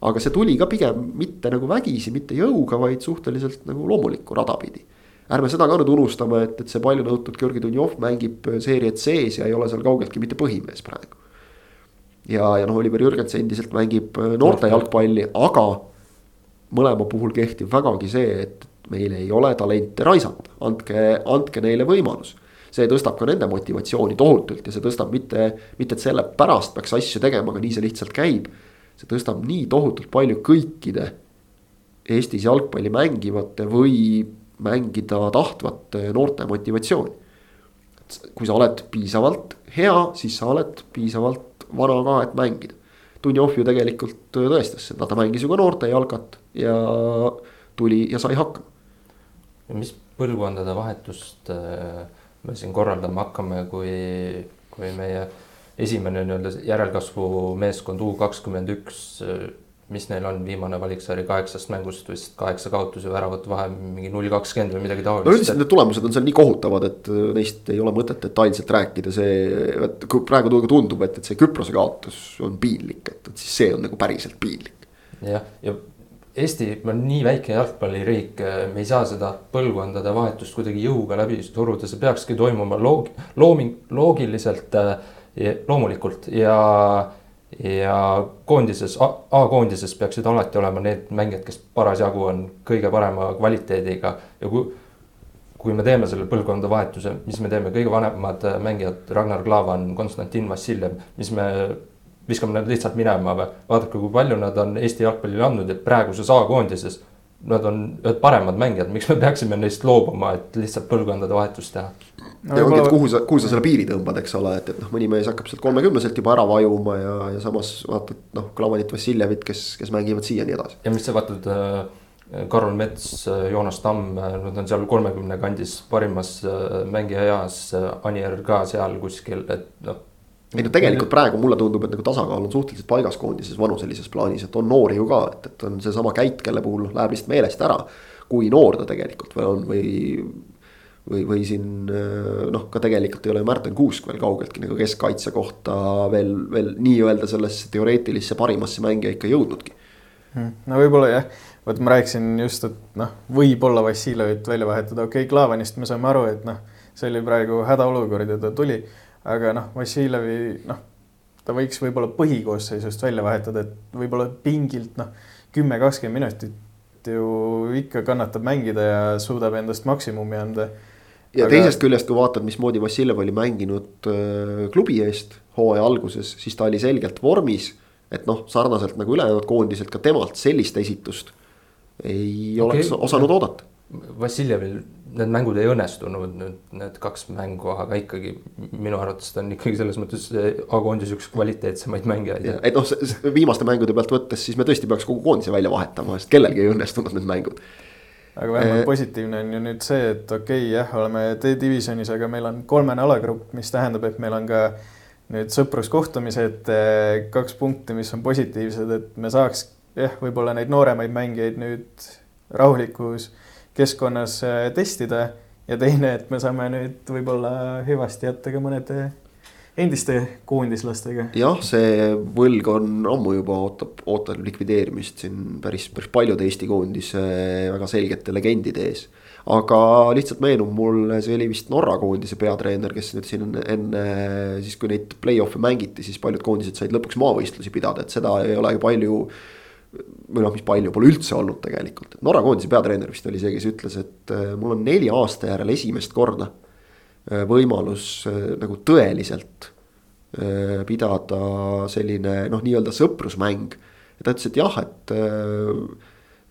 aga see tuli ka pigem mitte nagu vägisi, mitte jõuga, vaid suhteliselt nagu loomulikku rada pidi. ärme seda ka nüüd unustame, et, et see palju nõutud Georgi Dunjov mängib seeriat sees ja ei ole seal kaugeltki mitte põhimees praegu. ja, ja noh, Oliver Jürgens endiselt mängib äh, noorte jalgpalli, aga mõlema puhul kehtib vägagi see, et meil ei ole talente raisata, andke, andke neile võimalus see tõstab ka nende motivatsiooni tohutult ja see tõstab mitte, mitte et selle pärast peaks asju tegema, aga nii see lihtsalt käib see tõstab nii tohutult palju kõikide Eestis jalgpalli mängivate või mängida tahtvate noorte motivatsiooni. kui sa oled piisavalt hea, siis sa oled piisavalt vana ka, et mängida. Dunjov ju tegelikult tõestas seda, ta mängis ju ka noorte jalgat ja tuli ja sai hakkama. mis põlvkondade vahetust äh, me siin korraldama hakkame, kui, kui meie esimene nii-öelda järelkasvu meeskond U kakskümmend üks, mis neil on, viimane valiksari kaheksast mängust vist kaheksa kaotuse väravat vahe mingi null kakskümmend või midagi taolist. no üldiselt need tulemused on seal nii kohutavad, et neist ei ole mõtet detailselt rääkida, see, et kui praegu tundub, et, et see Küprose kaotus on piinlik, et, et siis see on nagu päriselt piinlik. jah, ja Eesti on nii väike jalgpalliriik, me ei saa seda põlvkondade vahetust kuidagi jõuga läbi suruda, see peakski toimuma loog-, looming-, loogiliselt äh, loomulikult. Ja, ja koondises, A-koondises peaksid alati olema need mängijad, kes parasjagu on kõige parema kvaliteediga. Ja kui kui me teeme selle põlvkonda vahetuse, mis me teeme, kõige vanemad mängijad, Ragnar Klavan, Konstantin Vassiljev, mis me viskame nad lihtsalt minema. Või. vaadake, kui palju nad on Eesti jalgpallile andnud, et praeguses A-koondises nad on ühed paremad mängijad, miks me peaksime neist loobuma, et lihtsalt põlvkondade vahetust teha no,. ja ongi, et kuhu sa, kuhu sa selle piiri tõmbad, eks ole, et, et noh, mõni mees hakkab sealt kolmekümneselt juba ära vajuma ja, ja samas vaatad noh, Klavanit, Vassiljevit, kes, kes mängivad siiani edasi. ja mis sa vaatad äh, Karol Mets, Joonas Tamm, nad on seal kolmekümne kandis parimas äh, mängija eas, Anier ka seal kuskil, et noh. Ei no tegelikult praegu mulle tundub, et nagu tasakaal on suhteliselt paigas koondises vanuselises plaanis, et on noori ju ka, et, et on seesama Käit, kelle puhul läheb lihtsalt meelest ära. kui noor ta tegelikult või on või, või, või siin noh, ka tegelikult ei ole Märten Kuusk veel kaugeltki nagu keskkaitse kohta veel, veel nii-öelda sellesse teoreetilisse parimasse mängija ikka jõudnudki. Hmm. no võib-olla jah vot ma rääkisin just, et noh, võib-olla Vassiljevit välja vahetada, okei okay,, Klavanist me saame aru, et noh, see oli praegu hädaolukord ja ta tuli, aga noh, Vassiljevi noh, ta võiks võib-olla põhikoosseisust välja vahetada, et võib-olla pingilt noh, kümme, kakskümmend minutit ju ikka kannatab mängida ja suudab endast maksimumi anda. ja aga... teisest küljest, kui vaatad, mismoodi Vassiljev oli mänginud äh, klubi eest hooaja alguses, siis ta oli selgelt vormis et noh, sarnaselt nagu ülejäänud koondised ka temalt sellist esitust ei okay. oleks osanud oodata. Vassiljevil need mängud ei õnnestunud nüüd need kaks mängu, aga ikkagi minu arvates ta on ikkagi selles mõttes A-koondis üks kvaliteetsemaid mängijaid. et noh, viimaste mängude pealt võttes, siis me tõesti peaks kogu koondise välja vahetama, sest kellelgi ei õnnestunud need mängud. aga vähemalt positiivne on ju nüüd see, et okei okay,, jah, oleme D-divisjonis, aga meil on kolmene alagrupp, mis tähendab, et meil on ka nüüd sõpruskohtumised, kaks punkti, mis on positiivsed, et me saaks jah, võib-olla neid nooremaid mängijaid nüüd rahulikus keskkonnas äh, testida ja teine, et me saame nüüd võib-olla hüvasti jätta ka mõnede endiste koondislastega. jah, see võlg on ammu juba ootab, ootab likvideerimist siin päris, päris paljude Eesti koondise väga selgete legendide ees. aga lihtsalt meenub mulle, see oli vist Norra koondise peatreener, kes nüüd siin enne siis, kui neid play-off'e mängiti, siis paljud koondised said lõpuks maavõistlusi pidada, et seda ei ole ju palju või noh, mis palju pole üldse olnud tegelikult, et Norra koondise peatreener vist oli see, kes ütles, et äh, mul on nelja aasta järel esimest korda äh, võimalus äh, nagu tõeliselt pidada selline noh, nii-öelda sõprusmäng. ja ta ütles, et jah, et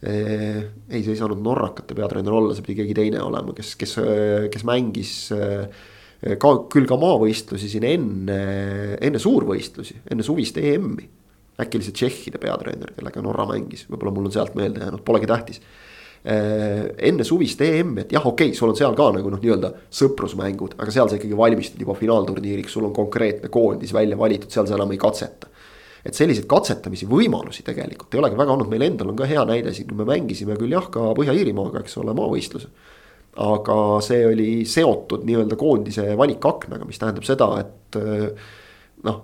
ei, see ei saanud norrakate peatreener olla, see pidi keegi teine olema, kes, kes, kes mängis ka küll ka maavõistlusi siin enne, enne suurvõistlusi, enne suvist EM-i äkki oli see Tšehhide peatreener, kellega Norra mängis, võib-olla mul on sealt meelde jäänud, polegi tähtis. Äh, enne suvist EM-i, et jah, okei okay,, sul on seal ka nagu noh, nii-öelda sõprusmängud, aga seal sa ikkagi valmistud juba finaalturniiriks, sul on konkreetne koondis välja valitud, seal sa enam ei katseta. et selliseid katsetamise võimalusi tegelikult ei olegi väga olnud, meil endal on ka hea näide siin, kui me mängisime küll jah, ka Põhja-Iirimaaga, eks ole, maavõistluse. aga see oli seotud nii-öelda koondise valikaknaga, mis tähendab seda, et noh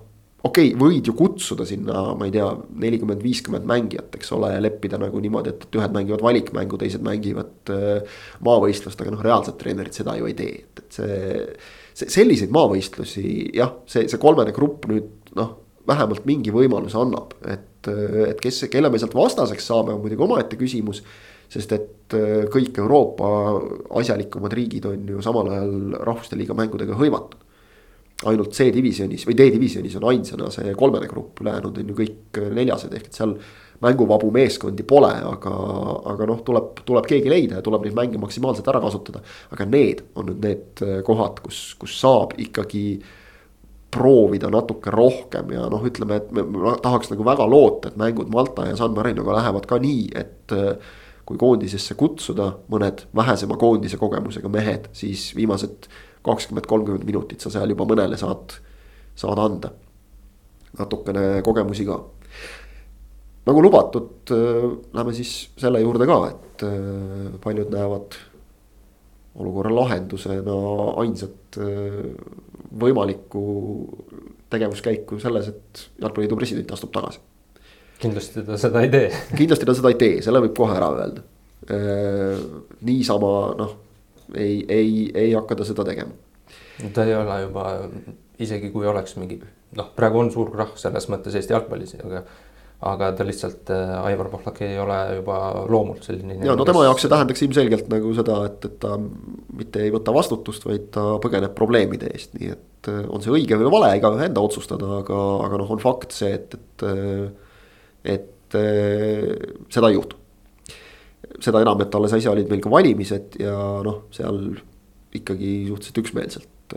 okei okay,, võid ju kutsuda sinna, ma ei tea, nelikümmend, viiskümmend mängijat, eks ole, ja leppida nagu niimoodi, et, et ühed mängivad valikmängu, teised mängivad äh, maavõistlust, aga noh, reaalsed treenerid seda ju ei tee, et, et see. see, selliseid maavõistlusi jah, see, see kolmene grupp nüüd noh, vähemalt mingi võimaluse annab, et, et kes, kelle me sealt vastaseks saame, on muidugi omaette küsimus sest et äh, kõik Euroopa asjalikumad riigid on ju samal ajal rahvuste liiga mängudega hõivatud ainult C-divisjonis või D-divisjonis on ainsana see kolmene grupp, ülejäänud on ju kõik neljased, ehk et seal mänguvabu meeskondi pole, aga, aga noh, tuleb, tuleb keegi leida ja tuleb neid mänge maksimaalselt ära kasutada. aga need on nüüd need kohad, kus, kus saab ikkagi proovida natuke rohkem ja noh, ütleme, et me tahaks nagu väga loota, et mängud Malta ja San Marinoga lähevad ka nii, et kui koondisesse kutsuda mõned vähesema koondise kogemusega mehed, siis viimased kakskümmend, kolmkümmend minutit sa seal juba mõnele saad, saad anda. natukene kogemusi ka. nagu lubatud, äh, lähme siis selle juurde ka, et äh, paljud näevad olukorra lahendusena ainsat äh, võimalikku tegevuskäiku selles, et jalgpalliliidu president astub tagasi. kindlasti ta seda ei tee kindlasti ta seda ei tee, selle võib kohe ära öelda. niisama noh ei, ei, ei hakka ta seda tegema. ta ei ole juba, isegi kui oleks mingi noh, praegu on suur krahh selles mõttes Eesti jalgpallis, aga aga ta lihtsalt äh,, Aivar Pohlak ei ole juba loomult selline. ja no tema kes... jaoks see tähendaks ilmselgelt nagu seda, et, et ta mitte ei võta vastutust, vaid ta põgeneb probleemide eest, nii et äh, on see õige või vale, igaühe enda otsustada, aga, aga noh, on fakt see, et, et. Äh, et seda ei juhtu. Seda enam, et alles äsja olid meil ka valimised ja noh, seal ikkagi suhteliselt üksmeelselt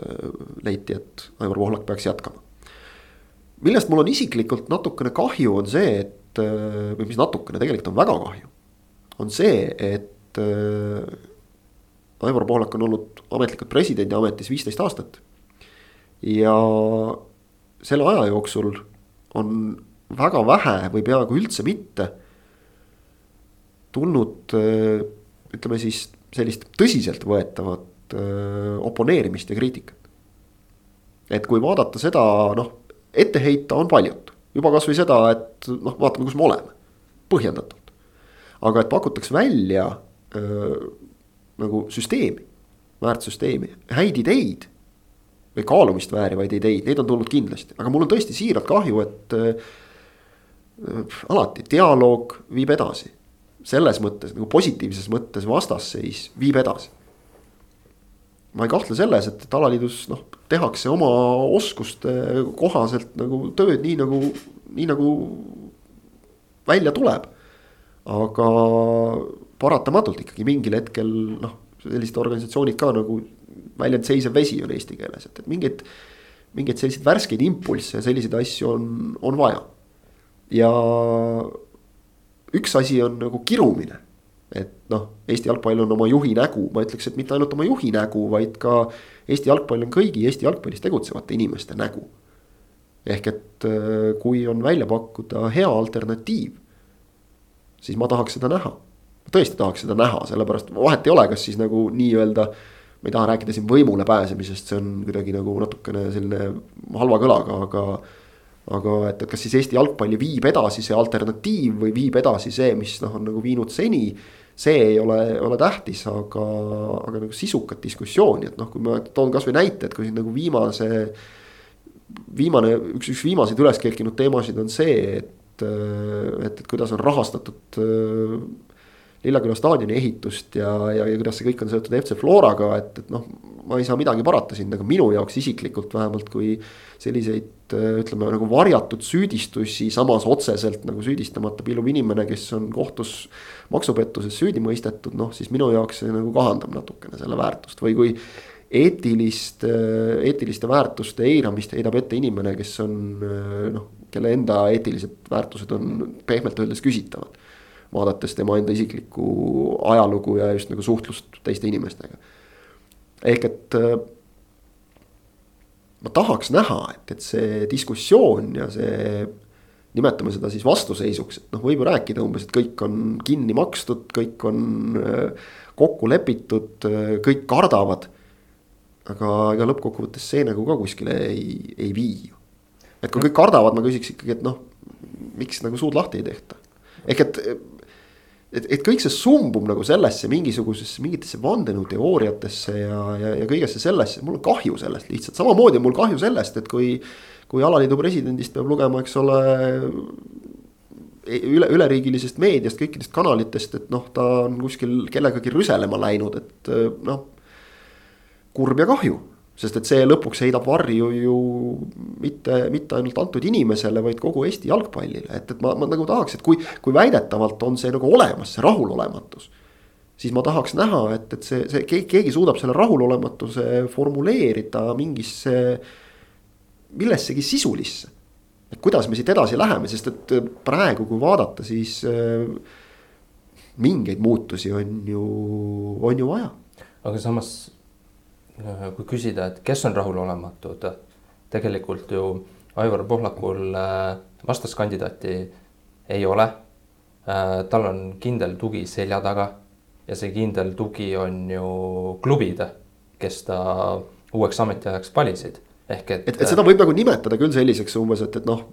leiti, et Aivar Pohlak peaks jätkama millest mul on isiklikult natukene kahju, on see, et äh, või mis natukene, tegelikult on väga kahju. on see, et äh, Aivar Pohlak on olnud ametlikult presidendi ametis viisteist aastat. ja selle aja jooksul on väga vähe või peaaegu üldse mitte tulnud äh, ütleme siis sellist tõsiseltvõetavat oponeerimist ja kriitikat. et kui vaadata seda, noh ette heita on paljut, juba kasvõi seda, et noh, vaatame, kus me oleme, põhjendatult. aga et pakutakse välja öö, nagu süsteemi, väärtussüsteemi, häid ideid või kaalumist väärivaid ideid, neid on tulnud kindlasti, aga mul on tõesti siiralt kahju, et äh, alati dialoog viib edasi. Selles mõttes nagu positiivses mõttes vastasseis viib edasi ma ei kahtle selles, et, et alaliidus noh, tehakse oma oskuste kohaselt nagu tööd nii nagu, nii nagu välja tuleb. aga paratamatult ikkagi mingil hetkel noh, sellised organisatsioonid ka nagu väljend seisev vesi on eesti keeles, et, et mingeid, mingeid selliseid värskeid impulsse ja selliseid asju on, on vaja. ja üks asi on nagu kirumine et noh, Eesti jalgpall on oma juhi nägu, ma ütleks, et mitte ainult oma juhi nägu, vaid ka Eesti jalgpall on kõigi Eesti jalgpallis tegutsevate inimeste nägu. ehk et äh, kui on välja pakkuda hea alternatiiv, siis ma tahaks seda näha. tõesti tahaks seda näha, sellepärast vahet ei ole, kas siis nagu nii-öelda ma ei taha rääkida siin võimule pääsemisest, see on kuidagi nagu natukene selline halva kõlaga, aga aga et, et kas siis Eesti jalgpalli viib edasi see alternatiiv või viib edasi see, mis noh, on nagu viinud seni see ei ole, ole tähtis, aga, aga nagu sisukat diskussiooni, et noh, kui ma toon kasvõi näite, et kui siin nagu viimase. viimane, üks, üks viimaseid üles kerkinud teemasid on see, et, et, et kuidas on rahastatud Lilleküla staadioni ehitust ja, ja, ja kuidas see kõik on seotud FC Floraga, et, et noh, ma ei saa midagi parata siin, aga minu jaoks isiklikult vähemalt, kui selliseid ütleme nagu varjatud süüdistusi, samas otseselt nagu süüdistamata pilluv inimene, kes on kohtus maksupettuses süüdi mõistetud, noh siis minu jaoks see nagu kahandab natukene selle väärtust. Või kui eetilist, eetiliste väärtuste eiramist heidab ette inimene, kes on noh, kelle enda eetilised väärtused on pehmelt öeldes küsitavad vaadates tema enda isiklikku ajalugu ja just nagu suhtlust teiste inimestega. ehk et äh, ma tahaks näha, et, et see diskussioon ja see nimetame seda siis vastuseisuks, et noh, võib ju rääkida umbes, et kõik on kinni makstud, kõik on äh, kokku lepitud, äh, kõik kardavad. aga ega lõppkokkuvõttes see nagu ka kuskile ei, ei vii ju. et kui kõik kardavad, ma küsiks ikkagi, et noh, miks nagu suud lahti ei tehta. ehk et et, et kõik see sumbub nagu sellesse mingisugusesse, mingitesse vandenõuteooriatesse ja, ja, ja kõigesse sellesse, mul on kahju sellest lihtsalt, samamoodi on mul kahju sellest, et kui. kui alaliidu presidendist peab lugema, eks ole. üle, üleriigilisest meediast, kõikidest kanalitest, et noh, ta on kuskil kellegagi rüselema läinud, et noh. kurb ja kahju sest et see lõpuks heidab varju ju mitte, mitte ainult antud inimesele, vaid kogu Eesti jalgpallile, et, et ma, ma nagu tahaks, et kui, kui väidetavalt on see nagu olemas, see rahulolematus. siis ma tahaks näha, et, et see, see keegi, keegi suudab selle rahulolematuse formuleerida mingisse, millessegi sisulisse. et kuidas me siit edasi läheme, sest et praegu, kui vaadata, siis äh, mingeid muutusi on ju, on ju vaja. aga samas kui küsida, et kes on rahulolematud, tegelikult ju Aivar Pohlakul äh, vastaskandidaati ei ole. Äh, tal on kindel tugi selja taga ja see kindel tugi on ju klubid, kes ta uueks ametiajaks valisid ehk et. et, et seda võib nagu nimetada küll selliseks umbes, et, et noh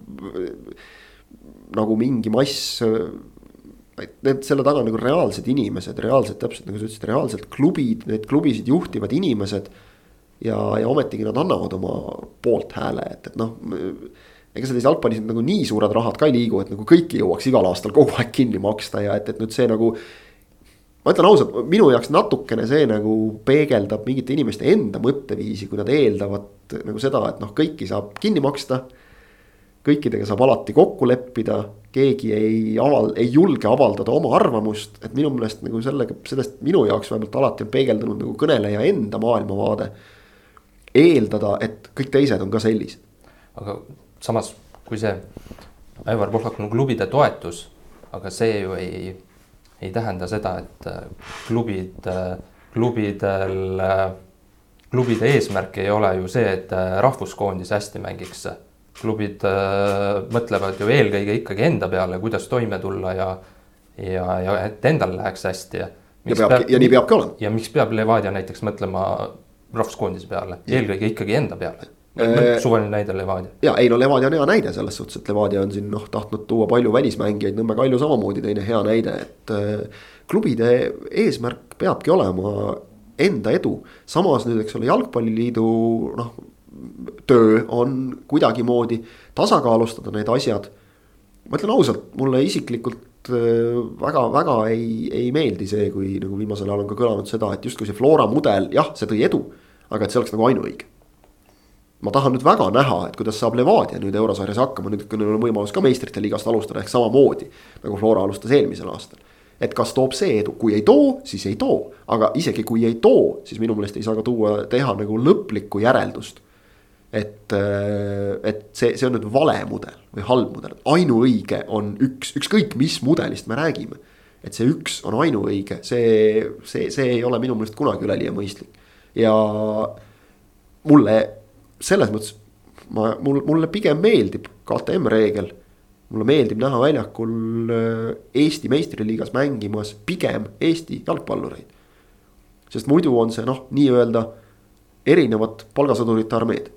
nagu mingi mass need selle taga on nagu reaalsed inimesed, reaalsed täpselt nagu sa ütlesid, reaalselt klubid, neid klubisid juhtivad inimesed. ja, ja ometigi nad annavad oma poolthääle, et, et noh. ega selles jalgpallis nagu nii suured rahad ka ei liigu, et nagu kõiki jõuaks igal aastal kogu aeg kinni maksta ja et, et nüüd see nagu. ma ütlen ausalt, minu jaoks natukene see nagu peegeldab mingite inimeste enda mõtteviisi, kui nad eeldavad nagu seda, et noh, kõiki saab kinni maksta. Kõikidega saab alati kokku leppida, keegi ei aval-, ei julge avaldada oma arvamust, et minu meelest nagu sellega, sellest minu jaoks vähemalt alati on peegeldunud nagu kõneleja enda maailmavaade. eeldada, et kõik teised on ka sellised. aga samas, kui see Aivar Pohlak on klubide toetus, aga see ju ei, ei tähenda seda, et äh, klubid, äh, klubidel, äh, klubide eesmärk ei ole ju see, et rahvuskoondis hästi mängiks. Klubid mõtlevad ju eelkõige ikkagi enda peale, kuidas toime tulla ja, ja, ja et endal läheks hästi ja. ja peab, ja nii peabki olema. ja miks peab Levadia näiteks mõtlema rahvuskoondise peale, eelkõige ikkagi enda peale Äh, suvaline näide Levadia. ja ei no Levadia on hea näide selles suhtes, et Levadia on siin noh tahtnud tuua palju välismängijaid, Nõmme Kalju samamoodi teine hea näide, et äh,. klubide eesmärk peabki olema enda edu, samas nüüd, eks ole, jalgpalliliidu noh. Töö on kuidagimoodi tasakaalustada need asjad. ma ütlen ausalt, mulle isiklikult väga-väga äh, ei, ei meeldi see, kui nagu viimasel ajal on ka kõlanud seda, et justkui see Flora mudel, jah, see tõi edu. aga et see oleks nagu ainuõige ma tahan nüüd väga näha, et kuidas saab Levadia nüüd eurosarjas hakkama, nüüd kui neil on võimalus ka meistrite liigast alustada ehk samamoodi nagu Flora alustas eelmisel aastal. et kas toob see edu, kui ei too, siis ei too, aga isegi kui ei too, siis minu meelest ei saa ka tuua, teha nagu lõplikku järeldust. Et, äh, et see, see on nüüd vale mudel või halb mudel, ainuõige on üks, ükskõik mis mudelist me räägime. et see üks on ainuõige, see, see, see ei ole minu meelest kunagi üleliia mõistlik ja mulle selles mõttes ma, mul, mulle pigem meeldib KTM reegel. mulle meeldib näha väljakul äh, Eesti meistriliigas mängimas pigem Eesti jalgpallureid. sest muidu on see noh, nii-öelda erinevad palgasõdurite armeed.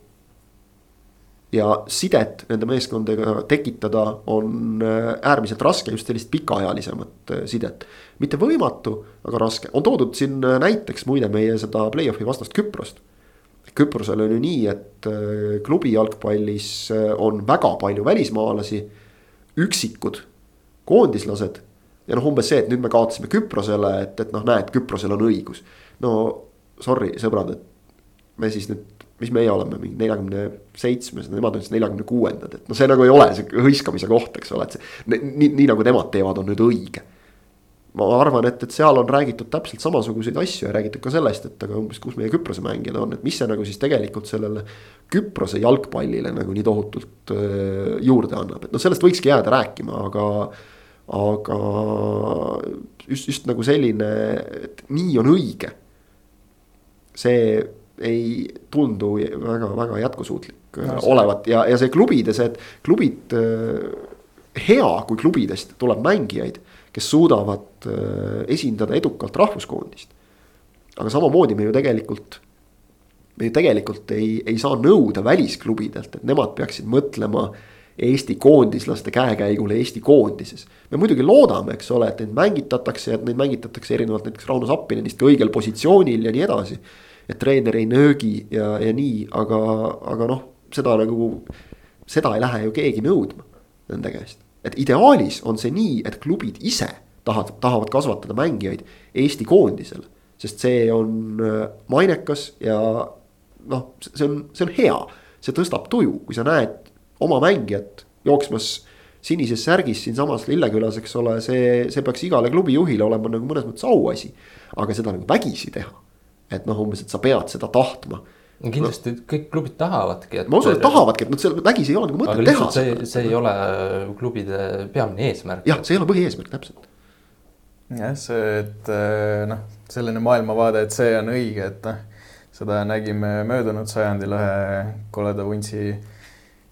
Ja sidet nende meeskondadega tekitada on äh, äärmiselt raske, just sellist pikaajalisemat äh, sidet. mitte võimatu, aga raske, on toodud siin näiteks muide meie seda play-off'i vastast Küprost Küprosel on ju nii, et äh, klubi jalgpallis äh, on väga palju välismaalasi, üksikud koondislased. ja noh, umbes see, et nüüd me kaotasime Küprosele, et, et noh, näed, Küprosel on õigus. no sorry, sõbrad, et me siis nüüd, mis meie oleme, mingi neljakümne seitsmes, nemad on siis neljakümne kuuendad, et noh, see nagu ei ole see hõiskamise koht, eks ole, et see. nii, nii nagu nemad teevad, on nüüd õige ma arvan, et, et seal on räägitud täpselt samasuguseid asju ja räägitud ka sellest, et aga umbes, kus meie Küprose mängijad on, et mis see nagu siis tegelikult sellele. Küprose jalgpallile nagu nii tohutult äh, juurde annab, et noh, sellest võikski jääda rääkima, aga. aga just, just nagu selline, et nii on õige. see ei tundu väga-väga jätkusuutlik no, see. olevat ja, ja see klubide see, et klubid. hea, kui klubidest tuleb mängijaid kes suudavad äh, esindada edukalt rahvuskoondist. aga samamoodi me ju tegelikult, me ju tegelikult ei, ei saa nõuda välisklubidelt, et nemad peaksid mõtlema Eesti koondislaste käekäigule Eesti koondises. me muidugi loodame, eks ole, et neid mängitatakse ja et neid mängitatakse erinevalt näiteks Rauno Sappinenist ka õigel positsioonil ja nii edasi. Et treener ei nöögi ja, ja nii, aga, aga noh, seda nagu, seda ei lähe ju keegi nõudma nende käest et ideaalis on see nii, et klubid ise tahavad, tahavad kasvatada mängijaid Eesti koondisele. sest see on äh, mainekas ja noh, see on, see on hea, see tõstab tuju, kui sa näed oma mängijat jooksmas sinises särgis siinsamas Lillekülas, eks ole, see, see peaks igale klubijuhile olema nagu mõnes mõttes auasi. aga seda nagu vägisi teha. Et noh, umbes, et sa pead seda tahtma no kindlasti no. kõik klubid tahavadki. ma usun, et tahavadki, et nad seal vägisi ei ole nagu mõtet teha. see, see ei ole klubide peamine eesmärk. jah, see ei ole põhieesmärk, täpselt. jah, see, et eh, noh, selline maailmavaade, et see on õige, et noh, seda nägime möödunud sajandil ühe koleda vuntsi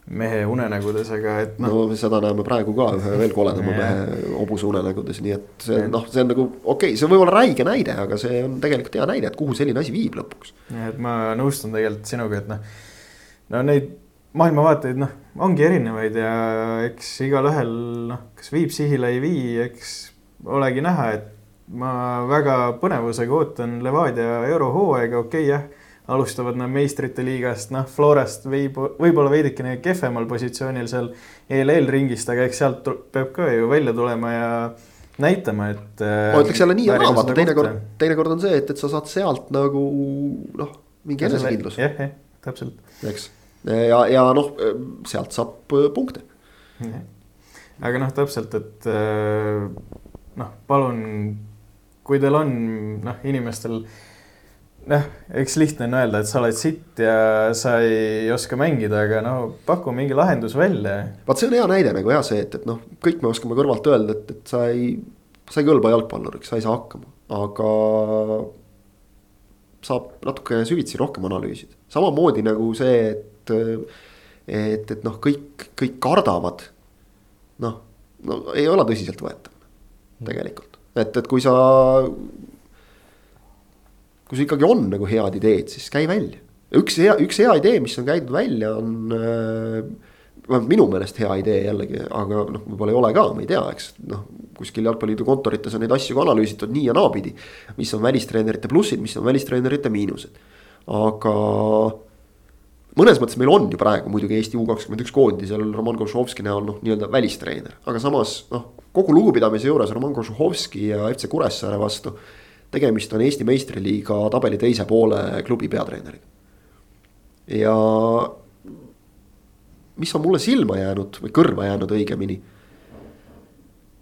mehe unenägudes, aga et noh. no seda näeme praegu ka ühe veel koledama mehe hobuse unenägudes, nii et see noh, see on nagu okei okay,, see võib olla räige näide, aga see on tegelikult hea näide, et kuhu selline asi viib lõpuks. et ma nõustun tegelikult sinuga, et noh, no neid maailmavaateid noh, ongi erinevaid ja eks igalühel noh, kas viib sihile, ei vii, eks olegi näha, et ma väga põnevusega ootan Levadia eurohooaega, okei okay, jah alustavad nad meistrite liigast, noh, Florast võib, võib-olla veidikene kehvemal positsioonil seal ELL ringist, aga eks sealt peab ka ju välja tulema ja näitama, et. ma ütleks jälle nii ja naa, vaata teinekord, teinekord on see, et, et sa saad sealt nagu noh, mingi enesekindlus. jah, jah, täpselt. eks, ja, ja noh, sealt saab äh, punkte. aga noh, täpselt, et äh, noh, palun, kui teil on noh, inimestel noh, eks lihtne on öelda, et sa oled sitt ja sa ei oska mängida, aga no paku mingi lahendus välja. vaat see on hea näide nagu jah, see, et, et noh, kõik me oskame kõrvalt öelda, et, et sa ei, sa ei kõlba jalgpalluriks, sa ei saa hakkama, aga. saab natuke süvitsi rohkem analüüsida, samamoodi nagu see, et, et, et noh, kõik, kõik kardavad. noh, no ei ole tõsiseltvõetav tegelikult, et, et kui sa kui sul ikkagi on nagu head ideed, siis käi välja. üks hea, üks hea idee, mis on käidud välja, on äh, vähemalt minu meelest hea idee jällegi, aga noh, võib-olla ei ole ka, ma ei tea, eks noh. kuskil jalgpalliliidu kontorites on neid asju ka analüüsitud nii ja naapidi. mis on välistreenerite plussid, mis on välistreenerite miinused, aga mõnes mõttes meil on ju praegu muidugi Eesti U kakskümmend üks koondisel Roman Košovski näol noh, nii-öelda välistreener, aga samas noh, kogu lugupidamise juures Roman Košovski ja FC Kuressaare vastu tegemist on Eesti meistriliiga tabeli teise poole klubi peatreeneriga. ja mis on mulle silma jäänud või kõrva jäänud õigemini.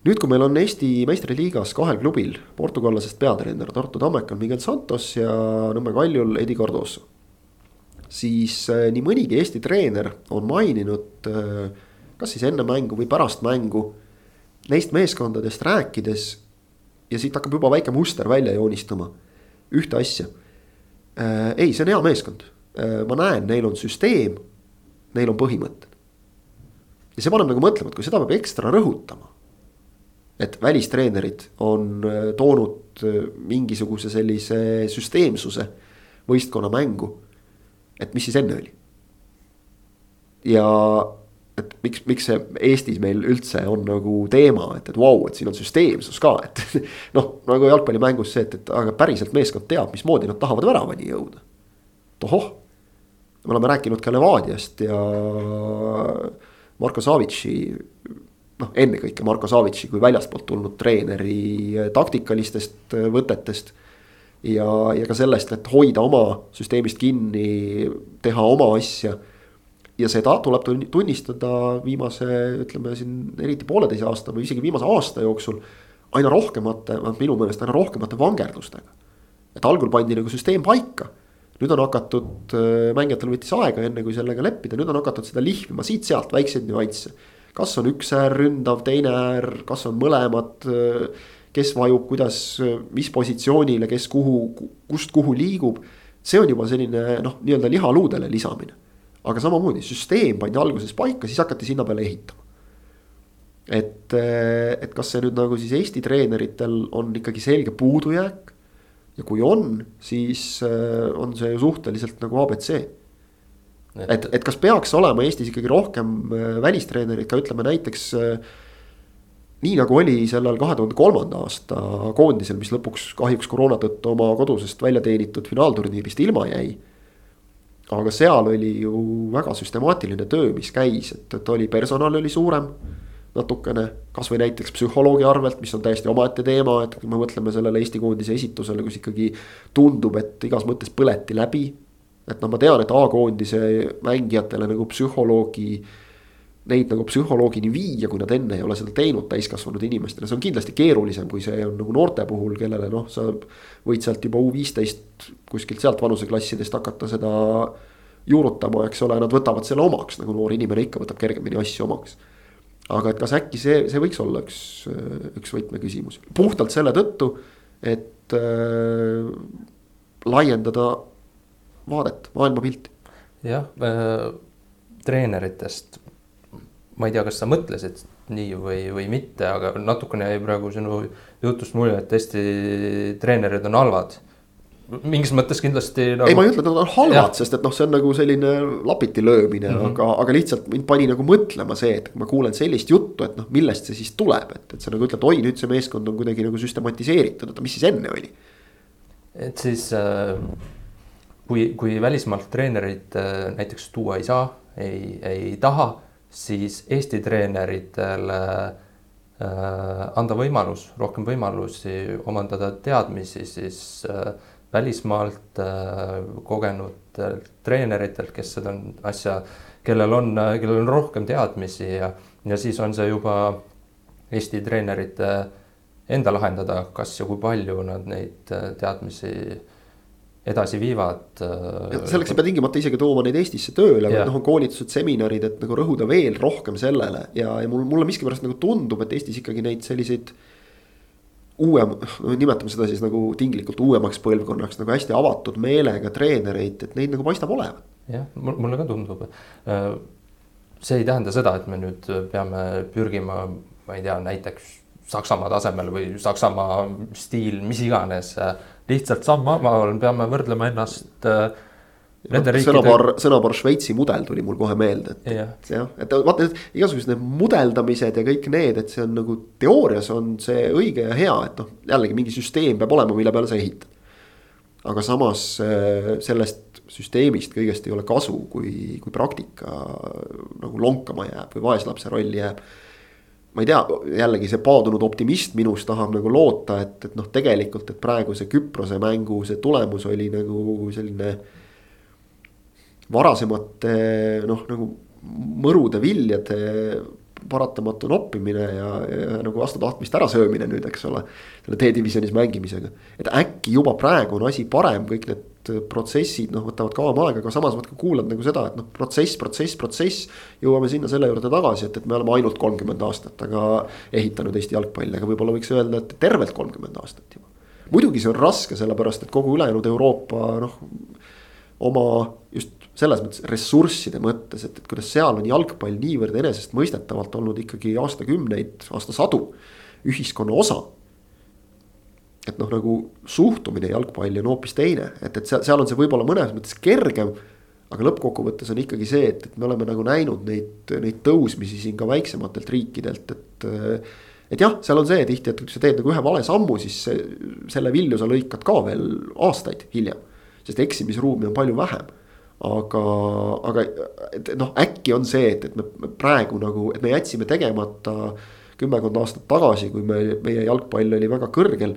nüüd, kui meil on Eesti meistriliigas kahel klubil portugallasest peatreener Tartu Tammekal Miguel Santos ja Nõmme Kaljul Edi Cardoso. siis äh, nii mõnigi Eesti treener on maininud äh, kas siis enne mängu või pärast mängu neist meeskondadest rääkides ja siit hakkab juba väike muster välja joonistuma. ühte asja äh,. ei, see on hea meeskond äh,, ma näen, neil on süsteem, neil on põhimõtted. ja see paneb nagu mõtlema, et kui seda peab ekstra rõhutama. et välistreenerid on äh, toonud mingisuguse sellise süsteemsuse võistkonna mängu. et mis siis enne oli? ja miks, miks see Eestis meil üldse on nagu teema, et, et vau wow,, et siin on süsteemsus ka, et noh, nagu jalgpallimängus see, et, et aga päriselt meeskond teab, mismoodi nad tahavad väravani jõuda. tohoh, me oleme rääkinud ka Levadiast ja Marko Savitši, noh, ennekõike Marko Savitši kui väljastpoolt tulnud treeneri taktikalistest võtetest ja, ja ka sellest, et hoida oma süsteemist kinni, teha oma asja ja seda tuleb tunnistada viimase, ütleme siin eriti pooleteise aasta või isegi viimase aasta jooksul. aina rohkemate, minu meelest aina rohkemate vangerdustega. et algul pandi nagu süsteem paika. nüüd on hakatud, äh, mängijatel võttis aega, enne kui sellega leppida, nüüd on hakatud seda lihvima siit-sealt väikseid nüansse. kas on üks äär ründav, teine äär, kas on mõlemad äh, kes vajub, kuidas, mis positsioonile, kes kuhu, kust kuhu liigub. see on juba selline noh, nii-öelda lihaluudele lisamine aga samamoodi süsteem pandi alguses paika, siis hakati sinna peale ehitama. et, eh, et kas see nüüd nagu siis Eesti treeneritel on ikkagi selge puudujääk. ja kui on, siis eh, on see ju suhteliselt nagu abc. et, et kas peaks olema Eestis ikkagi rohkem eh, välistreenereid ka ütleme näiteks nii nagu oli sellel kahe tuhande kolmanda aasta koondisel, mis lõpuks kahjuks koroona tõttu oma kodusest välja teenitud finaalturniirist ilma jäi aga seal oli ju väga süstemaatiline töö, mis käis, et, et oli personal oli suurem natukene, kasvõi näiteks psühholoogi arvelt, mis on täiesti omaette teema, et kui me mõtleme sellele Eesti koondise esitusele, kus ikkagi tundub, et igas mõttes põleti läbi. et noh, ma tean, et A-koondise mängijatele nagu psühholoogi neid nagu psühholoogini viia, kui nad enne ei ole seda teinud täiskasvanud inimestele, see on kindlasti keerulisem, kui see on nagu noorte puhul, kellele noh, sa võid sealt juba U viisteist kuskilt sealt vanuseklassidest hakata seda juurutama, eks ole, nad võtavad selle omaks, nagu noor inimene ikka võtab kergemini asju omaks. aga et kas äkki see, see võiks olla üks, üks võtmeküsimus, puhtalt selle tõttu, et äh, laiendada vaadet, maailmapilti. jah äh,, treeneritest ma ei tea, kas sa mõtlesid nii või, või mitte, aga natukene jäi praegu sinu jutust mulje, et Eesti treenerid on halvad. mingis mõttes kindlasti nagu.... ei, ma ei ütle, et nad on halvad, sest et noh, see on nagu selline lapiti löömine mm, -hmm. aga, aga lihtsalt mind pani nagu mõtlema see, et ma kuulen sellist juttu, et noh, millest see siis tuleb, et, et sa nagu ütled, oi, nüüd see meeskond on kuidagi nagu süstematiseeritud, oota, mis siis enne oli? et siis äh, kui, kui välismaalt treenerid äh, näiteks tuua ei saa, ei, ei taha, siis Eesti treeneritele äh, anda võimalus, rohkem võimalusi omandada teadmisi, siis äh, välismaalt äh, kogenud treeneritelt, kes seda asja, kellel on, kellel on rohkem teadmisi ja, ja siis on see juba Eesti treenerite enda lahendada, kas ja kui palju nad neid teadmisi edasi viivad. selleks ei pea tingimata isegi tooma neid Eestisse tööle, vaid noh, on koolitused, seminarid, et nagu rõhuda veel rohkem sellele ja, ja mul, mulle miskipärast nagu tundub, et Eestis ikkagi neid selliseid uuem, no nimetame seda siis nagu tinglikult uuemaks põlvkonnaks nagu hästi avatud meelega treenereid, et neid nagu paistab olevat. jah, mulle ka tundub. see ei tähenda seda, et me nüüd peame pürgima, ma ei tea, näiteks Saksamaa tasemel või Saksamaa stiil, mis iganes lihtsalt sammhaaval peame võrdlema ennast äh, Nende riikide... sõnapaar, sõnapaar Šveitsi mudel tuli mul kohe meelde, et jah, jah, et vaata igasugused need mudeldamised ja kõik need, et see on nagu teoorias on see õige ja hea, et noh, jällegi mingi süsteem peab olema, mille peale sa ehitad. aga samas äh, sellest süsteemist kõigest ei ole kasu, kui, kui praktika nagu lonkama jääb või vaeslapse rolli jääb ma ei tea, jällegi see paadunud optimist minus tahab nagu loota, et, et noh, tegelikult, et praegu see Küprose mängu see tulemus oli nagu selline. varasemate noh, nagu mõrude viljade paratamatu noppimine ja, ja nagu vastu tahtmist ärasöömine nüüd, eks ole. selle D-divisjonis mängimisega, et äkki juba praegu on asi parem, kõik need protsessid noh, võtavad kauem aega, aga samas vaat ka kuulad nagu seda, et noh, protsess, protsess, protsess. jõuame sinna selle juurde tagasi, et, et me oleme ainult kolmkümmend aastat, aga ehitanud Eesti jalgpalli, aga võib-olla võiks öelda, et tervelt kolmkümmend aastat juba. muidugi see on raske, sellepärast et kogu ülejäänud Euroopa noh, oma just selles mõttes ressursside mõttes, et, et kuidas seal on jalgpall niivõrd enesestmõistetavalt olnud ikkagi aastakümneid, aastasadu ühiskonna osa et noh, nagu suhtumine jalgpalli on hoopis teine, et, et seal, seal on see võib-olla mõnes mõttes kergem. aga lõppkokkuvõttes on ikkagi see, et, et me oleme nagu näinud neid, neid tõusmisi siin ka väiksematelt riikidelt, et. et jah, seal on see tihti, et kui sa teed nagu ühe vale sammu, siis see, selle vilju sa lõikad ka veel aastaid hiljem. sest eksimisruumi on palju vähem aga, aga et noh, äkki on see, et, et me praegu nagu, et me jätsime tegemata kümmekond aastat tagasi, kui me, meie jalgpall oli väga kõrgel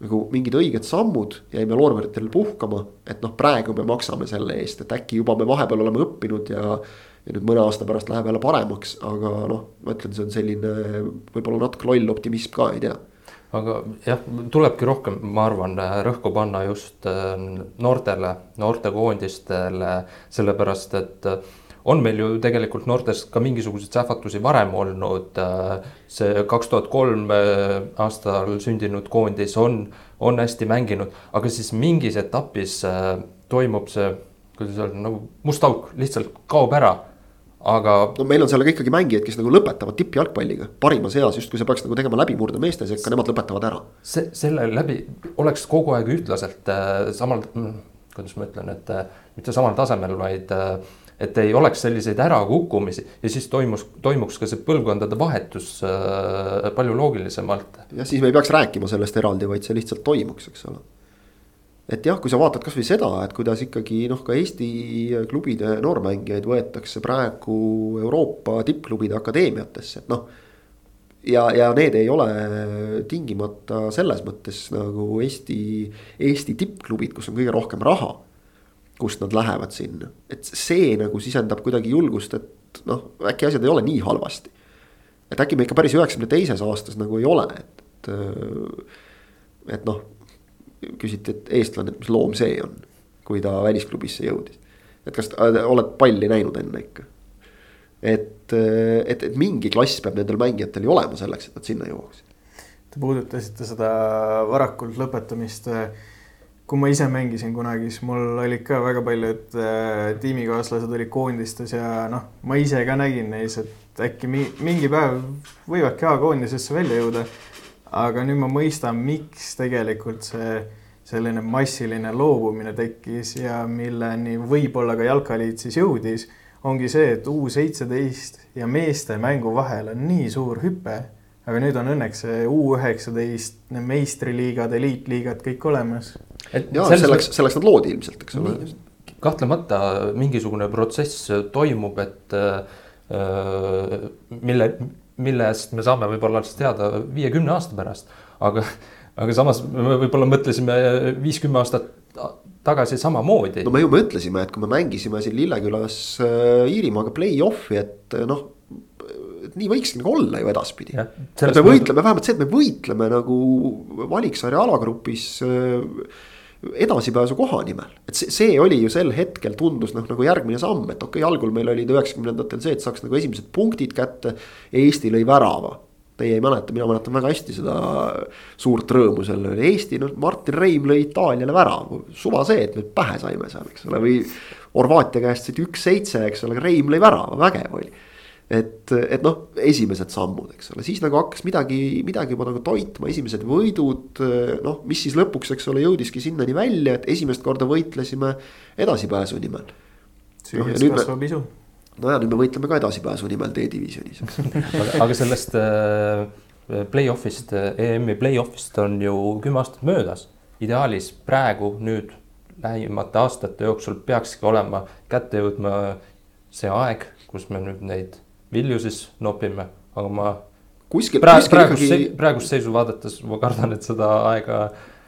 nagu mingid õiged sammud, jäime loorberitele puhkama. et noh, praegu me maksame selle eest, et äkki juba me vahepeal oleme õppinud ja. ja nüüd mõne aasta pärast läheb jälle paremaks, aga noh, ma ütlen, see on selline võib-olla natuke loll optimism ka, ei tea aga jah, tulebki rohkem, ma arvan, rõhku panna just äh, noortele, noortekoondistele, sellepärast et äh, on meil ju tegelikult noortes ka mingisuguseid sähvatusi varem olnud. see kaks tuhat kolm äh, aastal sündinud koondis on, on hästi mänginud, aga siis mingis etapis äh, toimub see, kuidas öelda, nagu must auk lihtsalt kaob ära aga. no meil on seal ka ikkagi mängijaid, kes nagu lõpetavad tippjalgpalliga parimas eas, justkui sa peaks nagu tegema läbimurde meeste sekka, nemad lõpetavad ära. see, selle läbi oleks kogu aeg ühtlaselt äh, samal, mm, kuidas ma ütlen, et äh, mitte samal tasemel, vaid äh, et ei oleks selliseid ärakukkumisi ja siis toimus, toimuks ka see põlvkondade vahetus äh, palju loogilisemalt. ja siis me ei peaks rääkima sellest eraldi, vaid see lihtsalt toimuks, eks ole. et jah, kui sa vaatad kasvõi seda, et kuidas ikkagi noh, ka Eesti klubide noormängijaid võetakse praegu Euroopa tippklubide akadeemiatesse, et noh ja, ja need ei ole tingimata selles mõttes nagu Eesti, Eesti tippklubid, kus on kõige rohkem raha kust nad lähevad sinna. et see nagu sisendab kuidagi julgust, et noh, äkki asjad ei ole nii halvasti. et äkki me ikka päris üheksakümne teises aastas nagu ei ole, et, et. et noh, küsiti, et eestlane, et mis loom see on, kui ta välisklubisse jõudis. et kas oled palli näinud enne ikka? et, et, et mingi klass peab nendel mängijatel ju olema selleks, et nad sinna jõuaksid. Te puudutasite seda varakult lõpetamist kui ma ise mängisin kunagi, siis mul olid ka väga paljud äh, tiimikaaslased olid koondistes ja noh, ma ise ka nägin neis, et äkki mi mingi päev võivadki A-koondisesse välja jõuda. aga nüüd ma mõistan, miks tegelikult see selline massiline loobumine tekkis ja milleni võib-olla ka jalkaliit siis jõudis, ongi see, et U seitseteist ja meeste mängu vahel on nii suur hüpe. Aga nüüd on õnneks see U üheksateist, meistriliigad, eliitliigad kõik olemas ja selleks, selleks nad loodi ilmselt, eks ole. kahtlemata mingisugune protsess toimub, et mille, millest me saame võib-olla alles teada viiekümne aasta pärast, aga, aga samas me võib-olla mõtlesime viis-kümme aastat tagasi samamoodi. no me ju mõtlesime, et kui me mängisime siin Lillekülas Iirimaaga play-off'i, et noh et nii võikski nagu olla ju edaspidi. et me võitleme, vähemalt see, et me võitleme nagu valiksarja alagrupis edasipääsu koha nimel. et see, see oli ju sel hetkel tundus noh, nagu järgmine samm, et okei okay,, algul meil olid üheksakümnendatel see, et saaks nagu esimesed punktid kätte. Eesti lõi värava. Teie ei mäleta, mina mäletan väga hästi seda suurt rõõmu seal oli Eesti, noh Martin Reim lõi Itaaliale värava. suva see, et me pähe saime seal, eks ole, või Horvaatia käest said üks-seitse, eks ole, Reim lõi värava, vägev oli et, et noh, esimesed sammud, eks ole, siis nagu hakkas midagi, midagi juba nagu toitma, esimesed võidud. noh, mis siis lõpuks, eks ole, jõudiski sinnani välja, et esimest korda võitlesime edasipääsu nimel. süües no, kasvab isu. no ja nüüd me võitleme ka edasipääsu nimel D-divisjonis, eks ole aga, aga sellest äh, play-off'ist äh,, EM-i play-off'ist on ju kümme aastat möödas. ideaalis praegu nüüd lähimate aastate jooksul peakski olema kätte jõudma see aeg, kus me nüüd neid vilju siis nopime, aga ma. kuskil praegu, praegust ikkagi... Se, praegust seisu vaadates ma kardan, et seda aega.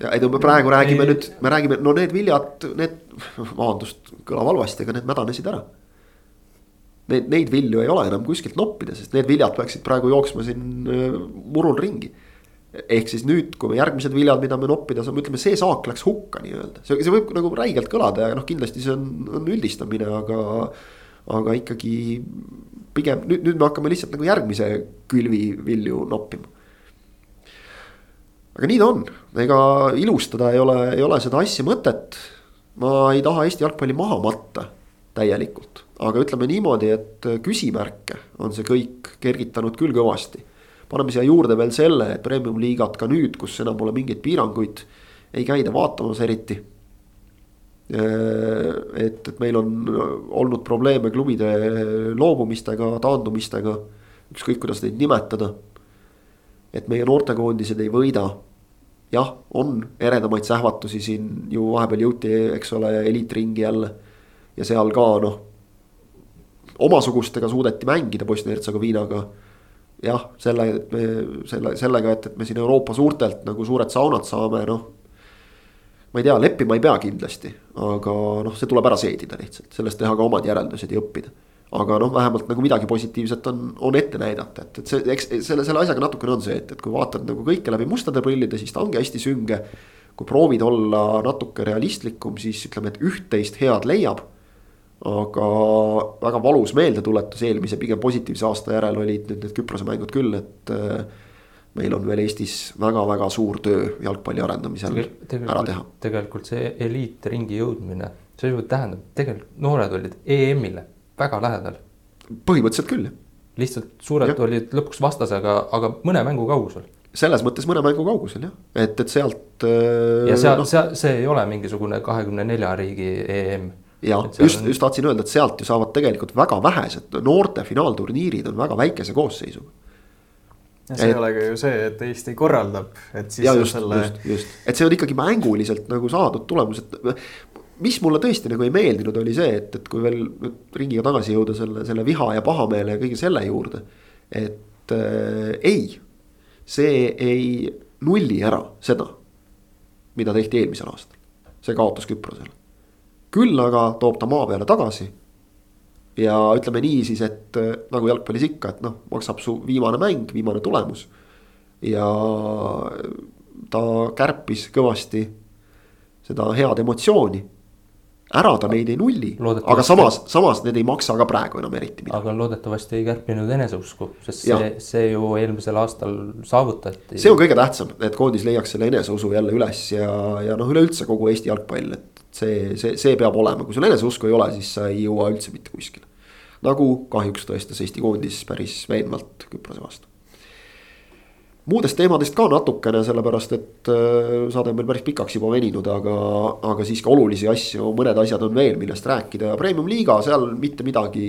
ja ei no me praegu räägime ei... nüüd, me räägime, no need viljad, need, vabandust, kõlab halvasti, aga need mädanesid ära. Neid, neid vilju ei ole enam kuskilt noppida, sest need viljad peaksid praegu jooksma siin äh, murul ringi ehk siis nüüd, kui me järgmised viljad, mida me noppida saame, ütleme, see saak läks hukka nii-öelda, see, see võib nagu räigelt kõlada ja noh, kindlasti see on, on üldistamine, aga. Aga ikkagi pigem nüüd, nüüd me hakkame lihtsalt nagu järgmise külvi vilju noppima. aga nii ta on, ega ilustada ei ole, ei ole seda asja mõtet. ma ei taha Eesti jalgpalli maha matta täielikult, aga ütleme niimoodi, et küsimärke on see kõik kergitanud küll kõvasti. paneme siia juurde veel selle, et premium-liigat ka nüüd, kus enam pole mingeid piiranguid, ei käida vaatamas eriti et, et meil on olnud probleeme klubide loobumistega, taandumistega, ükskõik kuidas neid nimetada. et meie noortekoondised ei võida. jah, on eredamaid sähvatusi siin ju vahepeal jõuti, eks ole, eliitringi jälle. ja seal ka noh, omasugustega suudeti mängida Bosnia-Hertsegoviinaga. jah, selle, et me selle, sellega, et, et me siin Euroopa suurtelt nagu suured saunad saame, noh ma ei tea, leppima ei pea kindlasti, aga noh, see tuleb ära seedida lihtsalt, sellest teha ka omad järeldused ja õppida. aga noh, vähemalt nagu midagi positiivset on, on ette näidata, et, et see, eks selle, selle asjaga natukene on see, et, et kui vaatad nagu kõike läbi mustade prillide, siis ta ongi hästi sünge. kui proovid olla natuke realistlikum, siis ütleme, et üht-teist head leiab. aga väga valus meeldetuletus eelmise pigem positiivse aasta järel olid nüüd need Küprose mängud küll, et meil on veel Eestis väga-väga suur töö jalgpalli arendamisel ära teha. tegelikult see eliitringi jõudmine, see ju tähendab, tegelikult noored olid EM-ile väga lähedal. põhimõtteliselt küll, lihtsalt suured ja. olid lõpuks vastasega, aga mõne mängu kaugusel. selles mõttes mõne mängu kaugusel jah, et, et sealt. Äh, ja seal no,, seal, see ei ole mingisugune kahekümne nelja riigi EM ja just on..., just tahtsin öelda, et sealt ju saavad tegelikult väga vähesed noorte finaalturniirid on väga väikese koosseisuga ja see et, ei ole ka ju see, et Eesti korraldab, et siis. ja just selle..., just, just, et see on ikkagi mänguliselt nagu saadud tulemus, et mis mulle tõesti nagu ei meeldinud, oli see, et, et kui veel ringiga tagasi jõuda selle, selle viha ja pahameele ja kõige selle juurde. et äh, ei, see ei nulli ära seda, mida tehti eelmisel aastal, see kaotas Küprosele. küll aga toob ta maa peale tagasi ja ütleme nii siis, et äh, nagu jalgpallis ikka, et noh, maksab su viimane mäng, viimane tulemus. ja ta kärpis kõvasti seda head emotsiooni. Ära ta neid ei nulli, aga samas, samas need ei maksa ka praegu enam eriti midagi. aga loodetavasti ei kärpinud eneseusku, sest ja. see, see ju eelmisel aastal saavutati. see on kõige tähtsam, et koondis leiaks selle eneseusu jälle üles ja, ja noh, üleüldse kogu Eesti jalgpall, et see, see, see peab olema, kui sul eneseusku ei ole, siis sa ei jõua üldse mitte kuskile. nagu kahjuks tõestas Eesti koondis päris veenvalt Küprose vastu. Muudest teemadest ka natukene, sellepärast et äh, saade on meil päris pikaks juba veninud, aga, aga siiski olulisi asju, mõned asjad on veel, millest rääkida ja premium liiga seal mitte midagi.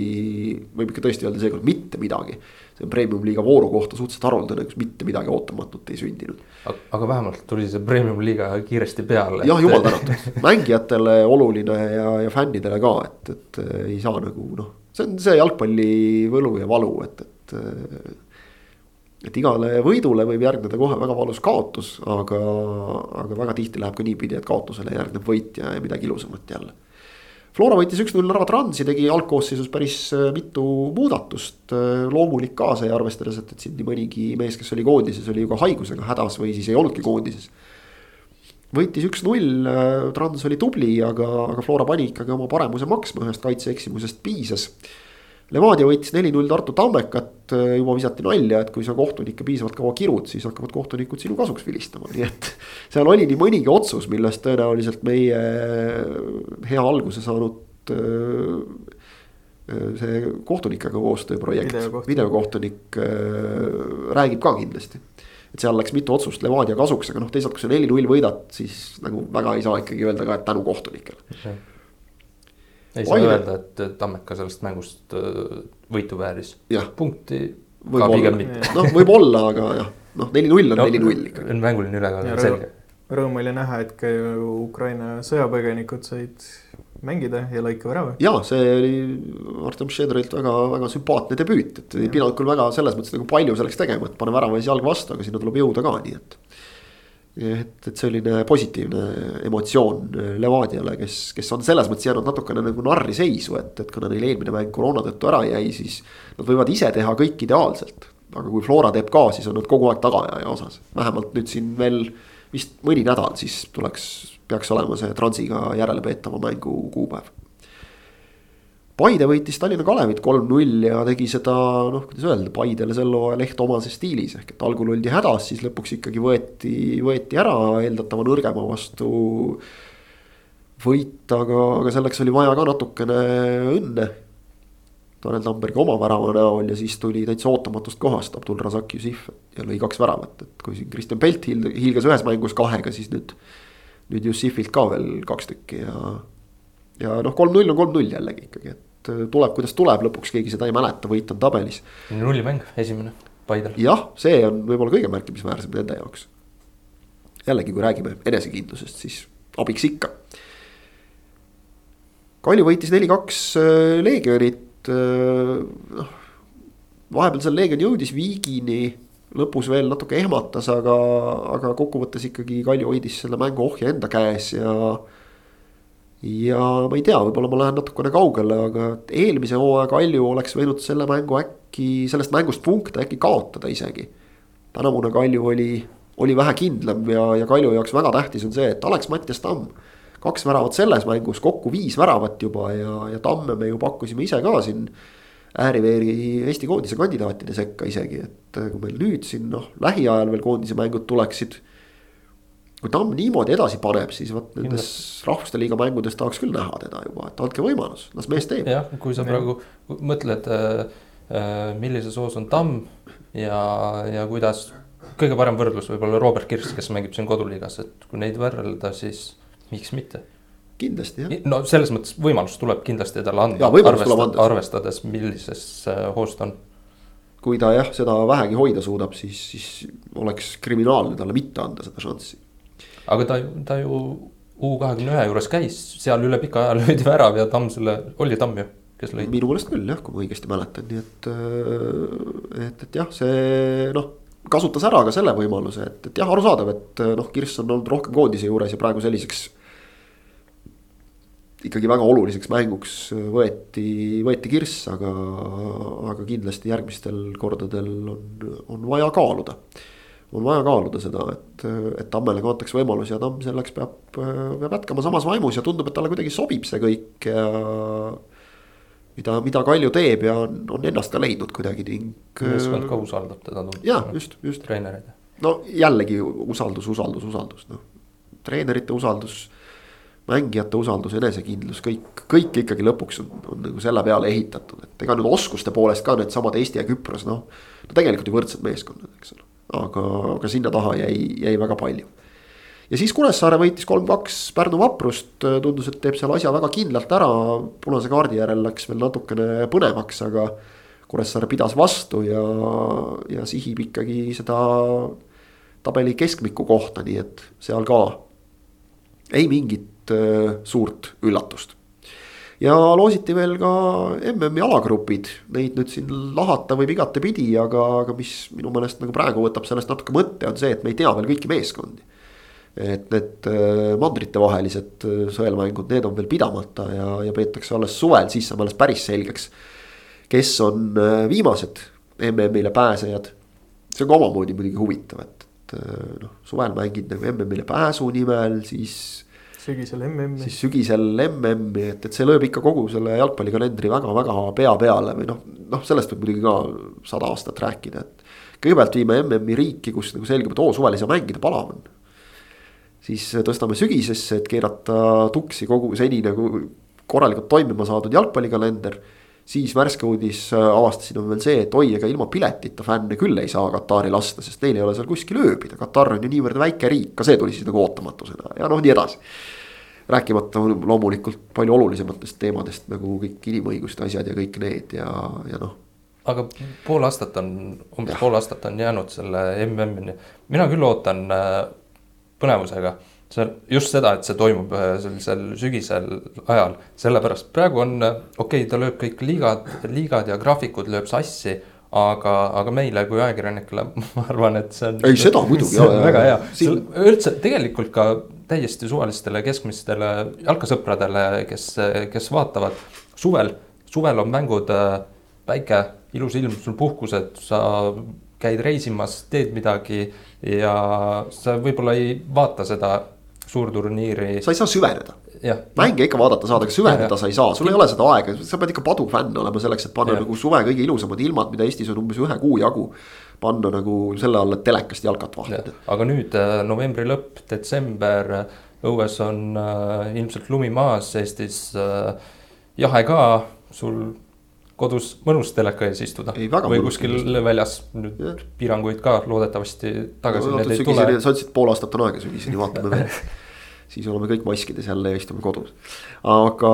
võib ikka tõesti öelda seekord mitte midagi. see on premium liiga vooru kohta suhteliselt haruldane, kus mitte midagi ootamatut ei sündinud. aga vähemalt tuli see premium liiga kiiresti peale. jah, jumal tänatud, mängijatele oluline ja, ja fännidele ka, et, et ei saa nagu noh, see on see jalgpalli võlu ja valu, et, et et igale võidule võib järgneda kohe väga valus kaotus, aga, aga väga tihti läheb ka niipidi, et kaotusele järgneb võit ja midagi ilusamat jälle. Flora võitis üks-null Narva Transi, tegi algkoosseisus päris äh, mitu muudatust. Äh, loomulik ka see, arvestades, et, et siin nii mõnigi mees, kes oli koondises, oli ju ka haigusega hädas või siis ei olnudki koondises. võitis üks-null, äh, Trans oli tubli, aga, aga Flora pani ikkagi oma paremuse maksma, ühest kaitseeksimusest piisas Levadia võitis neli-null Tartu Tammekat, äh, juba visati nalja, et kui sa kohtunikke piisavalt kaua kirud, siis hakkavad kohtunikud sinu kasuks vilistama, nii et. seal oli nii mõnigi otsus, millest tõenäoliselt meie hea alguse saanud äh, äh, see kohtunikega koostööprojekt, videokohtunik räägib ka kindlasti. et seal läks mitu otsust Levadia kasuks, aga noh, teisalt, kui sa neli-null võidad, siis nagu väga ei saa ikkagi öelda ka, et tänu kohtunikele ei saa öelda, et Tammeka sellest mängust võitu vääris. punkti ka pigem mitte. noh, võib-olla, aga jah, noh, neli-null on neli-null ikkagi. mänguline ülekaal on selge. Rõõm oli näha, et ka ju Ukraina sõjapõgenikud said mängida ja lõika värava. ja see oli Artem Šedrilt väga, väga sümpaatne debüüt, et ei pidanud küll väga selles mõttes nagu palju selleks tegema, et pane värava ees jalg vastu, aga sinna tuleb jõuda ka, nii et et, et selline positiivne emotsioon Levadiale, kes, kes on selles mõttes jäänud natukene nagu narri seisu, et, et kuna neil eelmine mäng koroona tõttu ära jäi, siis. Nad võivad ise teha kõik ideaalselt, aga kui Flora teeb ka, siis on nad kogu aeg tagaajaja osas, vähemalt nüüd siin veel vist mõni nädal, siis tuleks, peaks olema see Transiga järelepeetava mängu kuupäev Paide võitis Tallinna Kalevit kolm-null ja tegi seda noh, kuidas öelda, Paidele sel hooajal ehk omases stiilis ehk et algul oldi hädas, siis lõpuks ikkagi võeti, võeti ära eeldatava nõrgema vastu. võit, aga, aga selleks oli vaja ka natukene õnne. Tanel Tambergi oma värava näol ja siis tuli täitsa ootamatust kohast Abdul Razak Jussif ja lõi kaks väravat, et kui siin Kristjan Pelt hiilgas ühes mängus kahega, siis nüüd. nüüd Jussifilt ka veel kaks tükki ja ja noh, kolm-null on kolm-null jällegi ikkagi, et äh, tuleb, kuidas tuleb, lõpuks keegi seda ei mäleta, võit on tabelis. nullimäng, esimene, Paidel. jah, see on võib-olla kõige märkimisväärsem nende jaoks. jällegi, kui räägime enesekindlusest, siis abiks ikka. Kalju võitis neli-kaks äh, Leegionit, äh, noh. vahepeal seal Leegion jõudis viigini, lõpus veel natuke ehmatas, aga, aga kokkuvõttes ikkagi Kalju hoidis selle mängu ohja enda käes ja ja ma ei tea, võib-olla ma lähen natukene kaugele, aga eelmise hooaja Kalju oleks võinud selle mängu äkki, sellest mängust punkte äkki kaotada isegi. tänavune Kalju oli, oli vähe kindlam ja, ja Kalju jaoks väga tähtis on see, et Alex-Mattias Tamm. kaks väravat selles mängus, kokku viis väravat juba ja, ja Tamme me ju pakkusime ise ka siin. ääriveeri Eesti koondise kandidaatide sekka isegi, et kui meil nüüd siin noh, lähiajal veel koondise mängud tuleksid kui Tamm niimoodi edasi paneb, siis vot nendes rahvuste liiga mängudes tahaks küll näha teda juba, et andke võimalus, las mees teeb. jah, kui sa praegu mõtled äh, äh,, millises hoos on Tamm ja, ja kuidas. kõige parem võrdlus võib-olla Robert Kirss, kes mängib siin koduliigas, et kui neid võrrelda, siis miks mitte. kindlasti jah. no selles mõttes võimalus tuleb kindlasti talle anda, arvestades, arvestades, millises äh, hoos ta on kui ta jah, seda vähegi hoida suudab, siis, siis oleks kriminaalne talle mitte anda seda šanssi aga ta, ta ju U kahekümne ühe juures käis, seal üle pika aja löödi värav ja Tamm selle, oli Tamm ju, kes lõi? minu meelest küll jah, kui ma õigesti mäletan, nii et, äh, et, et jah, see noh kasutas ära ka selle võimaluse, et, et jah, arusaadav, et noh, Kirss on olnud rohkem koondise juures ja praegu selliseks. ikkagi väga oluliseks mänguks võeti, võeti Kirss, aga, aga kindlasti järgmistel kordadel on, on vaja kaaluda on vaja kaaluda seda, et, et Tammele ka antaks võimalus ja Tamm selleks peab, peab jätkama samas vaimus ja tundub, et talle kuidagi sobib see kõik ja. mida, mida Kalju teeb ja on, on ennast ka leidnud kuidagi ning. meeskond ka usaldab teda. ja just, just. treenerid. no jällegi usaldus, usaldus, usaldus, noh. treenerite usaldus, mängijate usaldus, enesekindlus, kõik, kõik ikkagi lõpuks on, on nagu selle peale ehitatud, et ega nüüd oskuste poolest ka needsamad Eesti ja Küpros, noh. no tegelikult ju võrdsed meeskonnad, eks ole aga, aga sinna taha jäi, jäi väga palju. ja siis Kuressaare võitis kolm-kaks Pärnu vaprust, tundus, et teeb seal asja väga kindlalt ära, punase kaardi järel läks veel natukene põnevaks, aga. Kuressaare pidas vastu ja, ja sihib ikkagi seda tabeli keskmiku kohta, nii et seal ka ei mingit äh, suurt üllatust ja loositi veel ka MM-i alagrupid, neid nüüd siin lahata võib igatepidi, aga, aga mis minu meelest nagu praegu võtab sellest natuke mõtte, on see, et me ei tea veel kõiki meeskondi. et need äh, mandritevahelised äh, sõelmängud, need on veel pidamata ja, ja peetakse alles suvel, siis saab alles päris selgeks. kes on äh, viimased MM-ile pääsejad. see on ka omamoodi muidugi huvitav, et, et noh, suvel mängid nagu MM-ile pääsu nimel, siis sügisel MM-i. siis sügisel MM-i, et, et see lööb ikka kogu selle jalgpallikalendri väga-väga pea peale või noh, noh, sellest võib muidugi ka sada aastat rääkida, et. kõigepealt viime MM-i riiki, kus nagu selgub, et oo, suvel ei saa mängida, palav on. siis tõstame sügisesse, et keerata tuksi kogu seni nagu korralikult toimima saadud jalgpallikalender siis värske uudis avastasin on veel see, et oi, ega ilma piletita fänne küll ei saa Katari lasta, sest neil ei ole seal kuskil ööbida, Katar on ju niivõrd väike riik, ka see tuli siis nagu ootamatusena ja noh, nii edasi. Rääkimata loomulikult palju olulisematest teemadest nagu kõik inimõiguste asjad ja kõik need ja, ja noh. aga pool aastat on, umbes ja. pool aastat on jäänud selle MM-ini, mina küll ootan äh, põnevusega see on just seda, et see toimub äh, sellisel sügisel ajal, sellepärast praegu on okei okay,, ta lööb kõik liigad, liigad ja graafikud lööb sassi aga, aga meile kui ajakirjanikele, ma arvan, et see on. ei, seda muidugi. väga hea üldse tegelikult ka täiesti suvalistele keskmistele jalkasõpradele, kes, kes vaatavad suvel, suvel on mängud, äh, päike, ilus ilm, sul puhkused, sa käid reisimas, teed midagi ja sa võib-olla ei vaata seda suurturniiri. sa ei saa süveneda. mänge ikka vaadata saad, aga süveneda ja, sa ei saa, sul ei ole seda aega, sa pead ikka padufänn olema selleks, et panna ja. nagu suve kõige ilusamad ilmad, mida Eestis on umbes ühe kuu jagu. Panna nagu selle alla, et telekast jalkat vahetada. aga nüüd äh, novembri lõpp, detsember, õues on äh, ilmselt lumi maas, Eestis äh, jahe ka, sul kodus mõnus teleka ees istuda. või kuskil väljas nüüd ja. piiranguid ka loodetavasti tagasi no,. sa ütlesid, pool aastat on aega sügiseni, vaatame veel siis oleme kõik maskides jälle ja istume kodus. aga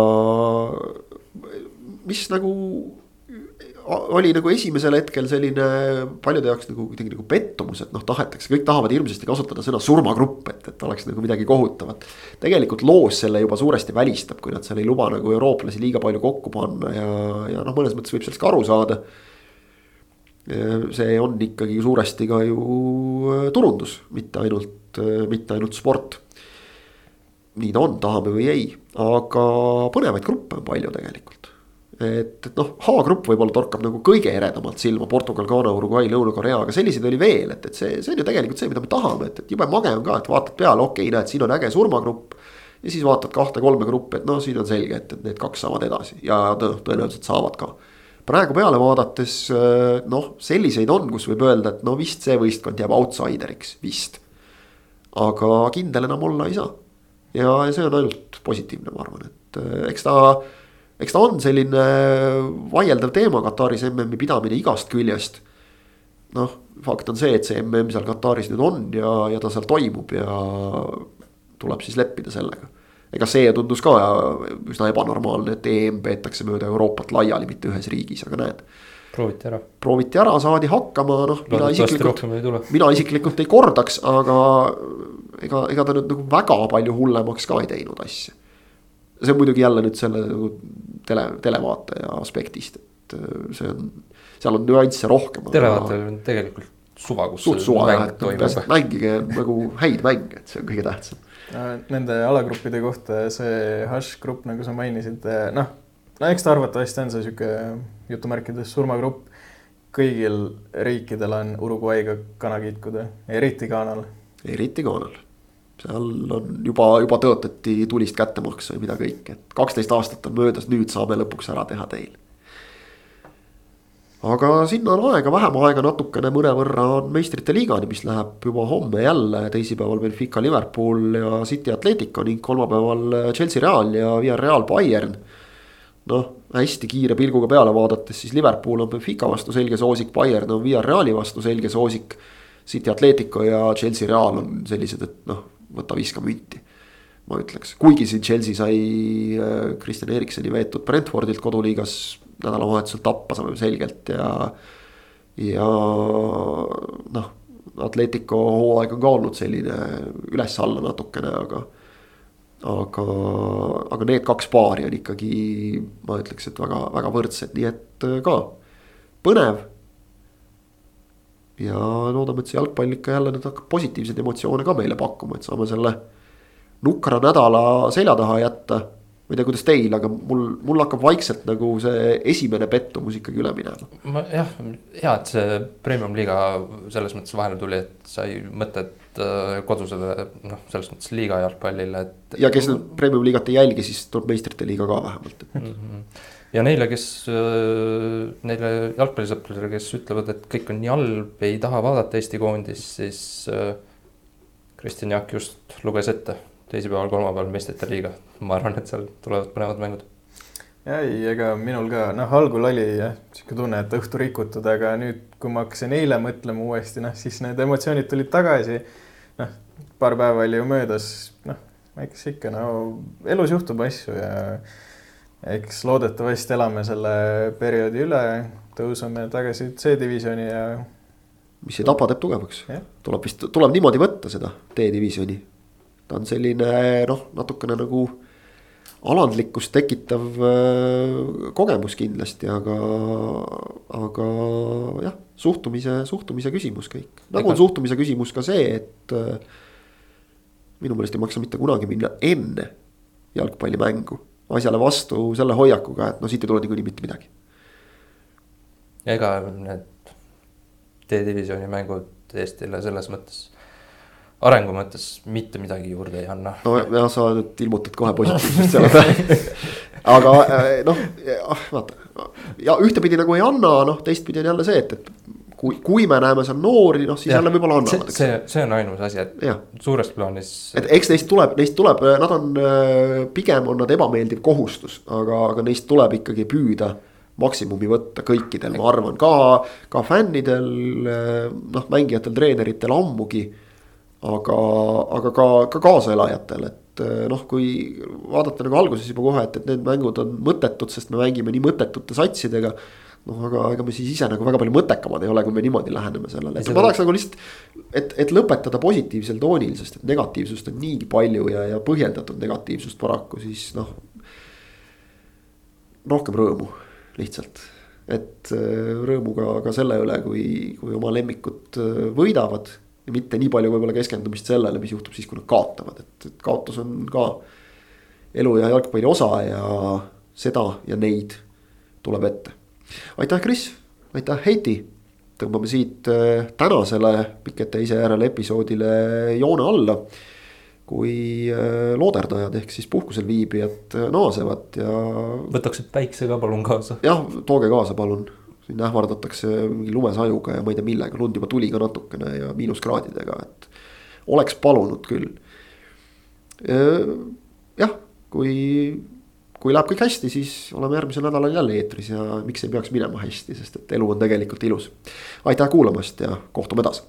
mis nagu oli nagu esimesel hetkel selline paljude jaoks nagu kuidagi nagu pettumus, et noh, tahetakse, kõik tahavad hirmsasti kasutada sõna surmagrupp, et, et oleks nagu midagi kohutavat. tegelikult loos selle juba suuresti välistab, kui nad seal ei luba nagu eurooplasi liiga palju kokku panna ja, ja noh, mõnes mõttes võib sellest ka aru saada. see on ikkagi suuresti ka ju turundus, mitte ainult, mitte ainult sport nii ta on, tahame või ei, aga põnevaid gruppe on palju tegelikult. Et, et noh, H-grupp võib-olla torkab nagu kõige eredamalt silma, Portugal, Ghana, Uruguay, Lõuna-Korea, aga selliseid oli veel, et, et see, see on ju tegelikult see, mida me tahame, et, et jube mage on ka, et vaatad peale, okei okay,, näed, siin on äge surmagrupp. ja siis vaatad kahte-kolme gruppi, et noh, siin on selge, et, et need kaks saavad edasi ja tõenäoliselt saavad ka praegu peale vaadates noh, selliseid on, kus võib öelda, et no vist see võistkond jääb outsideriks, vist. aga kindel enam olla ei saa ja see on ainult positiivne, ma arvan, et äh, eks ta, eks ta on selline vaieldav teema, Kataris MM-i pidamine igast küljest. noh, fakt on see, et see MM seal Kataris nüüd on ja, ja ta seal toimub ja tuleb siis leppida sellega. ega see tundus ka üsna ebanormaalne, et EM peetakse mööda Euroopat laiali, mitte ühes riigis, aga näed prooviti ära. prooviti ära, saadi hakkama, noh, mina isiklikult, mina isiklikult ei kordaks, aga ega, ega ta nüüd nagu väga palju hullemaks ka ei teinud asja. See on muidugi jälle nüüd selle nagu tele, televaataja aspektist, et äh, see on, seal on nüansse rohkem. televaatajal on tegelikult suva, kus. suht suva jah, et mängige nagu häid mänge, et see on kõige tähtsam. Nende alagruppide kohta see Hush-grupp, nagu sa mainisid, noh no eks ta arvatavasti on see sihuke jutumärkides surmagrupp. kõigil riikidel on Uruguay'ga kana kitkuda, eriti Ghanal. eriti Ghanal, seal on juba, juba tõotati tulist kättemaksu ja mida kõike, et kaksteist aastat on möödas, nüüd saame lõpuks ära teha teil. aga sinna on aega, vähem aega natukene, mõnevõrra on meistrite liigani, mis läheb juba homme jälle, teisipäeval Benfica, Liverpool ja City Atletico ning kolmapäeval Chelsea Real ja Villarreal Bayern noh, hästi kiire pilguga peale vaadates, siis Liverpool on Benfica vastu selge soosik, Bayern on Villarreali vastu selge soosik. City Atletico ja Chelsea Real on sellised, et noh, võta viska münti. ma ütleks, kuigi siin Chelsea sai Kristjan Eriksoni veetud Brentfordilt koduliigas nädalavahetusel tappa saame selgelt ja. ja noh, Atletico hooaeg on ka olnud selline üles-alla natukene, aga aga, aga need kaks paari on ikkagi, ma ütleks, et väga-väga võrdsed, nii et ka põnev ja loodame, et see jalgpall ikka jälle nüüd hakkab positiivseid emotsioone ka meile pakkuma, et saame selle nukra nädala selja taha jätta. ma ei tea, kuidas teil, aga mul, mul hakkab vaikselt nagu see esimene pettumus ikkagi üle minema. ma jah, hea, et see premium liiga selles mõttes vahele tuli, et sai mõtet äh, kodusele noh, selles mõttes liiga jalgpallile, et. ja kes nüüd premium liigat ei jälgi, siis tuleb meistrite liiga ka vähemalt et... mm. -hmm ja neile, kes, äh, neile jalgpallisõpradele, kes ütlevad, et kõik on nii halb, ei taha vaadata Eesti koondist, siis äh, Kristjan Jaak just luges ette teisipäeval, kolmapäeval meistrite liiga. ma arvan, et seal tulevad põnevad mängud. ei, ega minul ka noh, algul oli jah sihuke tunne, et õhtu rikutud, aga nüüd, kui ma hakkasin eile mõtlema uuesti, noh siis need emotsioonid tulid tagasi. noh, paar päeva oli ju möödas, noh, eks ikka no elus juhtub asju ja eks loodetavasti elame selle perioodi üle, tõuseme tagasi C-divisjoni ja. mis ei tapa, teeb tugevaks. tuleb vist, tuleb niimoodi võtta seda D-divisjoni. ta on selline noh, natukene nagu alandlikkust tekitav äh, kogemus kindlasti, aga, aga jah, suhtumise, suhtumise küsimus kõik. nagu Ega... on suhtumise küsimus ka see, et äh, minu meelest ei maksa mitte kunagi minna enne jalgpallimängu asjale vastu selle hoiakuga, et no siit ei tule niikuinii mitte midagi. ega need D-divisjoni mängud Eestile selles mõttes, arengu mõttes mitte midagi juurde ei anna. no ja sa nüüd ilmutad kohe positiivsust selle peale aga eh, noh, vaata ja ühtepidi nagu ei anna, noh teistpidi on jälle see, et, et kui, kui me näeme seal noori, noh siis ja, jälle võib-olla annavad. see, see on ainus asi, et ja. suures plaanis. et eks neist tuleb, neist tuleb, nad on, äh, pigem on nad ebameeldiv kohustus, aga, aga neist tuleb ikkagi püüda maksimumi võtta kõikidel, ma arvan, ka, ka fännidel, äh, noh, mängijatel, treeneritel ammugi. aga, aga ka, ka kaaselajatel, et äh, noh, kui vaadata nagu alguses juba kohe, et, et need mängud on mõttetud, sest me mängime nii mõttetute satsidega noh, aga ega me siis ise nagu väga palju mõttekamad ei ole, kui me niimoodi läheneme sellele, et ma tahaks nagu lihtsalt. et, et lõpetada positiivsel toonil, sest et negatiivsust on niigi palju ja, ja põhjendatud negatiivsust paraku, siis noh. rohkem rõõmu lihtsalt, et äh, rõõmu ka, ka selle üle, kui, kui oma lemmikud äh, võidavad. ja mitte nii palju võib-olla keskendumist sellele, mis juhtub siis, kui nad kaotavad, et, et kaotus on ka elu ja jalgpalli osa ja seda ja neid tuleb ette aitäh, Kris, aitäh, Heiti. tõmbame siit äh, tänasele Pikete ise järele episoodile joone alla. kui äh, looderdajad ehk siis puhkusel viibijad äh, naasevad ja. võtaks päikse ka palun kaasa. jah, tooge kaasa, palun siin ähvardatakse mingi lumesajuga ja ma ei tea millega, lund juba tuli ka natukene ja miinuskraadidega, et oleks palunud küll. jah, kui kui läheb kõik hästi, siis oleme järgmisel nädalal jälle eetris ja miks ei peaks minema hästi, sest et elu on tegelikult ilus. aitäh kuulamast ja kohtume taas